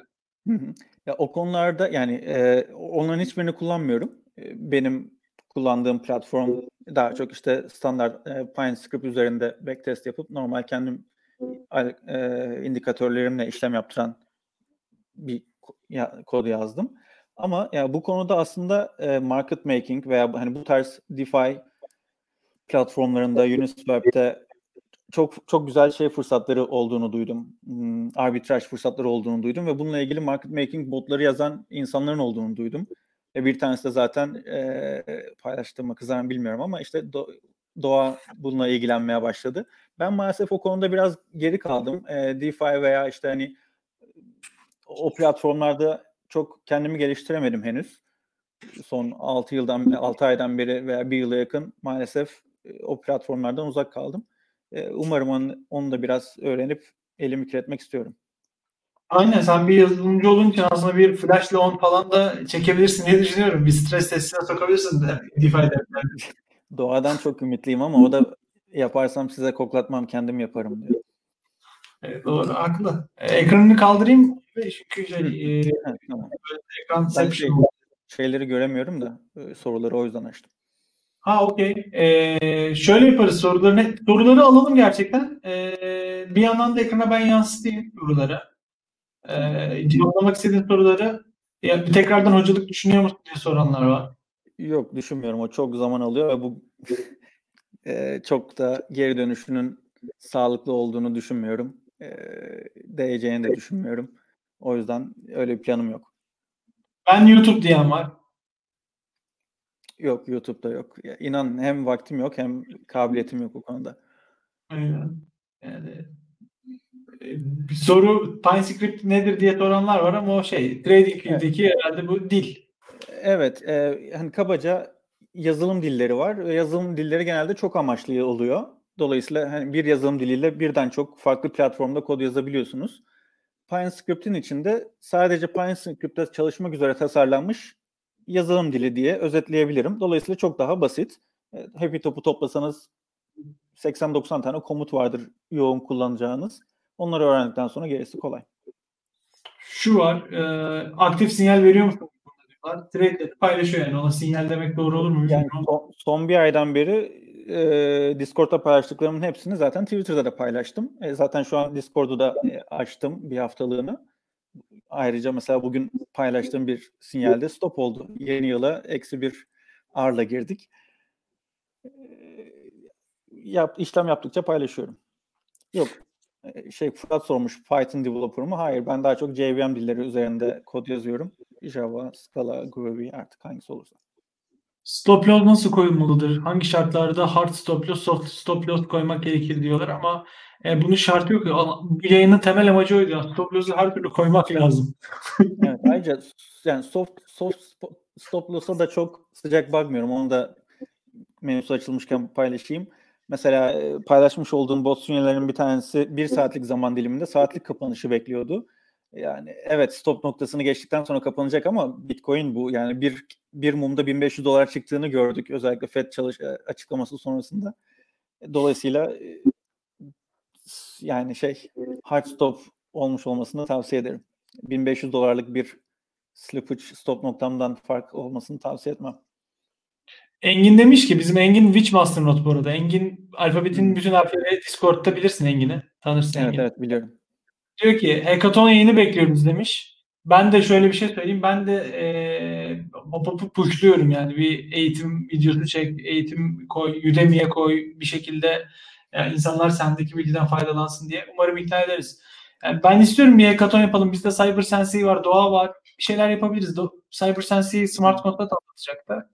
Ya o konularda yani e, onların hiçbirini kullanmıyorum. E, benim kullandığım platform daha çok işte standart e, PineScript üzerinde backtest yapıp normal kendim e, indikatörlerimle işlem yaptıran bir ya, kod yazdım. Ama ya bu konuda aslında e, market making veya hani bu tarz DeFi platformlarında Uniswap'te çok çok güzel şey fırsatları olduğunu duydum. Hmm, arbitraj fırsatları olduğunu duydum ve bununla ilgili market making botları yazan insanların olduğunu duydum. Ve bir tanesi de zaten e, paylaştığımı kızarım bilmiyorum ama işte Do- Doğa bununla ilgilenmeye başladı. Ben maalesef o konuda biraz geri kaldım. E, DeFi veya işte hani o platformlarda çok kendimi geliştiremedim henüz. Son 6 yıldan 6 aydan beri veya bir yıla yakın maalesef e, o platformlardan uzak kaldım. E, umarım onu, onu da biraz öğrenip elimi kirletmek istiyorum. Aynen sen bir yazılımcı olduğun için aslında bir flash loan falan da çekebilirsin diye düşünüyorum. Bir stres testine sokabilirsin de DeFi'de. [LAUGHS] Doğadan çok ümitliyim ama o da yaparsam size koklatmam kendim yaparım diyor. Evet, doğru haklı. E, ekranını kaldırayım çünkü şey, e, tamam. ekran ben şey, şeyleri göremiyorum da e, soruları o yüzden açtım. Ha okey. Ee, şöyle yaparız soruları. Soruları alalım gerçekten. Ee, bir yandan da ekrana ben yansıtayım soruları. Ee, cevaplamak istediğin soruları ya, bir tekrardan hocalık düşünüyor musun diye soranlar var. Yok düşünmüyorum. O çok zaman alıyor ve bu [LAUGHS] e, çok da geri dönüşünün sağlıklı olduğunu düşünmüyorum. E, değeceğini de düşünmüyorum. O yüzden öyle bir planım yok. Ben YouTube diyen var. Yok YouTube'da yok. Ya, inan hem vaktim yok hem kabiliyetim yok o konuda. Aynen. Yani soru PineScript nedir diye soranlar var ama o şey TradingView'deki evet. herhalde bu dil. Evet. E, hani kabaca yazılım dilleri var. Yazılım dilleri genelde çok amaçlı oluyor. Dolayısıyla hani bir yazılım diliyle birden çok farklı platformda kod yazabiliyorsunuz. PineScript'in içinde sadece PineScript'te çalışmak üzere tasarlanmış yazılım dili diye özetleyebilirim. Dolayısıyla çok daha basit. Happy Top'u toplasanız 80-90 tane komut vardır yoğun kullanacağınız. Onları öğrendikten sonra gerisi kolay. Şu var, e, aktif sinyal veriyor musun? Thread'de paylaşıyor yani. Ona sinyal demek doğru olur mu? Yani son, son bir aydan beri e, Discord'da paylaştıklarımın hepsini zaten Twitter'da da paylaştım. E, zaten şu an Discord'u da e, açtım bir haftalığını. Ayrıca mesela bugün paylaştığım bir sinyalde stop oldu. Yeni yıla eksi bir R'la girdik. E, yap, işlem yaptıkça paylaşıyorum. Yok şey Fırat sormuş Python developer mı? Hayır ben daha çok JVM dilleri üzerinde kod yazıyorum. Java, Scala, Groovy artık hangisi olursa. Stop loss nasıl koyulmalıdır? Hangi şartlarda hard stop loss, soft stop loss koymak gerekir diyorlar ama e, bunun şartı yok. Bu yayının temel amacı oydu. Stop loss'u her türlü koymak lazım. [LAUGHS] evet, ayrıca yani soft, soft stop loss'a da çok sıcak bakmıyorum. Onu da mevzusu açılmışken paylaşayım. Mesela paylaşmış olduğum bot sinyallerinin bir tanesi bir saatlik zaman diliminde saatlik kapanışı bekliyordu. Yani evet stop noktasını geçtikten sonra kapanacak ama Bitcoin bu. Yani bir bir mumda 1500 dolar çıktığını gördük özellikle Fed çalış açıklaması sonrasında. Dolayısıyla yani şey hard stop olmuş olmasını tavsiye ederim. 1500 dolarlık bir slippage stop noktamdan fark olmasını tavsiye etmem. Engin demiş ki bizim Engin Witchmaster not bu arada. Engin alfabetin hmm. bütün harfleri Discord'da bilirsin Engin'i. Tanırsın evet, Engin'i. Evet biliyorum. Diyor ki hackathon yayını bekliyoruz demiş. Ben de şöyle bir şey söyleyeyim. Ben de e, pushluyorum yani bir eğitim videosu çek, eğitim koy, Udemy'ye koy bir şekilde yani insanlar sendeki bilgiden faydalansın diye. Umarım ikna ederiz. Yani ben istiyorum bir hackathon yapalım. Bizde Cyber Sensei var, Doğa var. Bir şeyler yapabiliriz. Cyber Sensei Smart Contract anlatacaklar.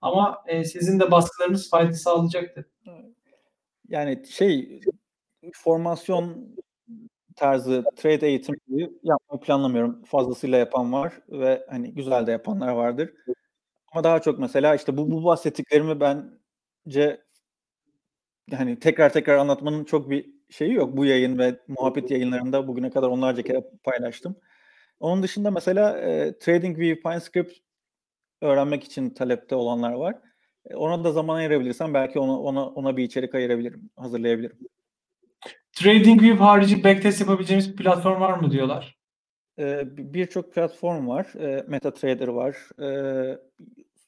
Ama e, sizin de baskılarınız fayda sağlayacaktır. Yani şey formasyon tarzı trade eğitimi yapmayı planlamıyorum. Fazlasıyla yapan var ve hani güzel de yapanlar vardır. Ama daha çok mesela işte bu, bu bahsettiklerimi bence hani tekrar tekrar anlatmanın çok bir şeyi yok. Bu yayın ve muhabbet yayınlarında bugüne kadar onlarca kere paylaştım. Onun dışında mesela e, TradingView, PineScript öğrenmek için talepte olanlar var. E, ona da zaman ayırabilirsem belki ona ona ona bir içerik ayırabilirim, hazırlayabilirim. TradingView harici backtest yapabileceğimiz platform var mı diyorlar? Ee, Birçok platform var. Ee, MetaTrader var. Ee,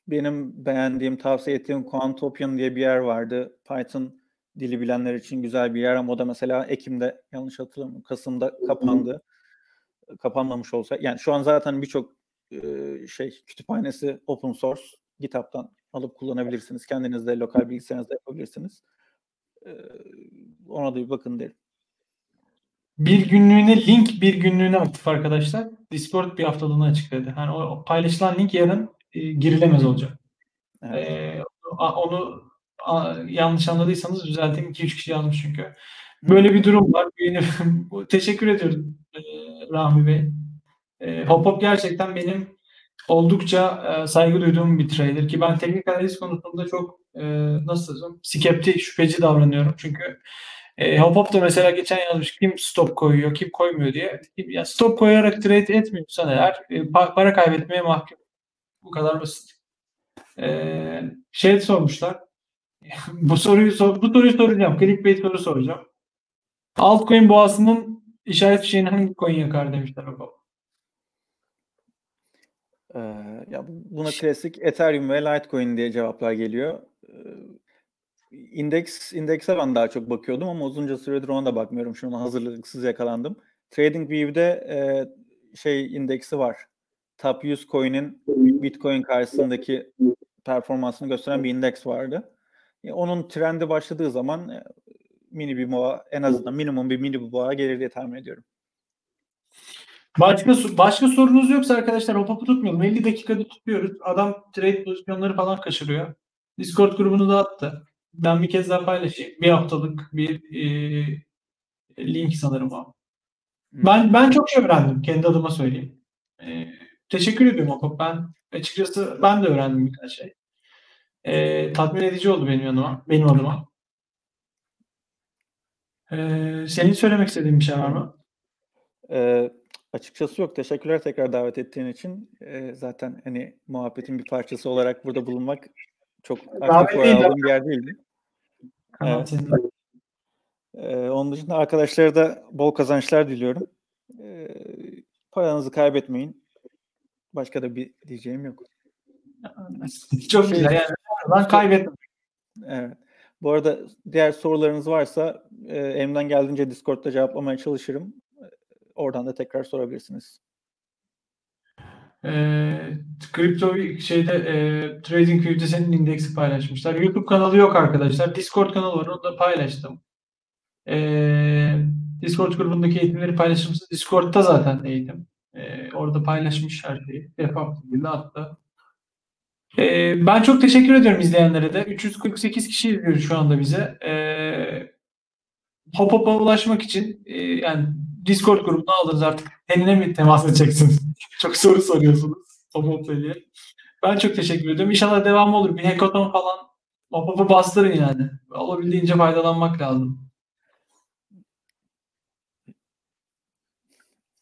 benim beğendiğim, tavsiye ettiğim Quantopian diye bir yer vardı. Python dili bilenler için güzel bir yer ama o da mesela Ekim'de yanlış hatırlamıyorum. Kasım'da kapandı. Kapanmamış olsa. Yani şu an zaten birçok e, şey kütüphanesi open source. GitHub'tan alıp kullanabilirsiniz. Kendiniz de lokal bilgisayarınızda yapabilirsiniz. Ona da bir bakın derim. Bir günlüğüne link bir günlüğüne aktif arkadaşlar. Discord bir haftalığına açıkladı. Yani o paylaşılan link yarın e, girilemez olacak. Evet. E, onu a, yanlış anladıysanız düzelteyim. 2-3 kişi yazmış çünkü. Böyle bir durum var. [LAUGHS] Teşekkür ediyorum Rahmi Bey. E, Hop Hop gerçekten benim oldukça e, saygı duyduğum bir trader ki ben teknik analiz konusunda çok e, nasıl desem skeptik, şüpheci davranıyorum. Çünkü e, Hop Hop da mesela geçen yazmış kim stop koyuyor, kim koymuyor diye. Ya stop koyarak trade etmiyorsan eğer e, para kaybetmeye mahkum. Bu kadar basit. E, şey sormuşlar. [LAUGHS] bu soruyu sor, bu soruyu soracağım. Clickbait soru soracağım. Altcoin boğasının işaret fişeğini hangi coin yakar demişler Hop Hop. Ee, ya buna klasik Ethereum ve Litecoin diye cevaplar geliyor. Ee, indeks indekse ben daha çok bakıyordum ama uzunca süredir ona da bakmıyorum. Şu an hazırlıksız yakalandım. TradingView'de e, şey indeksi var. Top 100 coin'in Bitcoin karşısındaki performansını gösteren bir indeks vardı. E, onun trendi başladığı zaman e, mini bir boğa en azından minimum bir mini bir boğa gelir diye tahmin ediyorum. Başka başka sorunuz yoksa arkadaşlar hop tutmayalım. 50 dakikada tutuyoruz. Adam trade pozisyonları falan kaçırıyor. Discord grubunu da attı. Ben bir kez daha paylaşayım. Bir haftalık bir e, link sanırım o. Ben ben çok şey öğrendim. Kendi adıma söyleyeyim. E, teşekkür ediyorum Hop. Ben açıkçası ben de öğrendim birkaç şey. E, tatmin edici oldu benim yanıma. Benim adıma. E, senin söylemek istediğin bir şey var mı? Ee, açıkçası yok. Teşekkürler tekrar davet ettiğin için. Ee, zaten hani muhabbetin bir parçası olarak burada bulunmak çok aktif bir yer değildi. Evet. Ee, onun dışında arkadaşlara da bol kazançlar diliyorum. Ee, paranızı kaybetmeyin. Başka da bir diyeceğim yok. [LAUGHS] Çok şey, güzel. Yani, ben kaybettim. Evet. Bu arada diğer sorularınız varsa e, elimden geldiğince Discord'da cevaplamaya çalışırım. Oradan da tekrar sorabilirsiniz. E, kripto şeyde e, Trading View'de indeksi paylaşmışlar. YouTube kanalı yok arkadaşlar. Discord kanalı var. Onu da paylaştım. E, Discord grubundaki eğitimleri paylaşmışsın. Discord'da zaten eğitim. E, orada paylaşmış her şeyi. Defakto hatta. E, ben çok teşekkür ediyorum izleyenlere de. 348 kişi izliyor şu anda bize. E, Hop Hop'a ulaşmak için e, yani Discord grubuna aldınız artık. Tenine mi temas edeceksiniz? [LAUGHS] çok soru soruyorsunuz diye. Ben çok teşekkür ediyorum. İnşallah devam olur. Bir hackathon falan Hop'u bastırın yani. Olabildiğince faydalanmak lazım.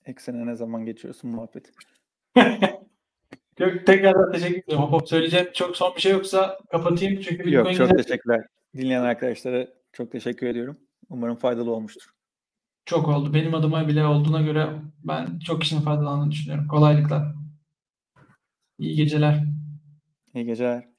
Eksene ne zaman geçiyorsun muhabbet? [LAUGHS] Yok, tekrar teşekkür ederim. Hop söyleyeceğim çok son bir şey yoksa kapatayım. Çünkü Yok çok teşekkürler. Dinleyen arkadaşlara çok teşekkür ediyorum. Umarım faydalı olmuştur. Çok oldu. Benim adıma bile olduğuna göre ben çok kişinin faydalandığını düşünüyorum. Kolaylıklar. İyi geceler. İyi geceler.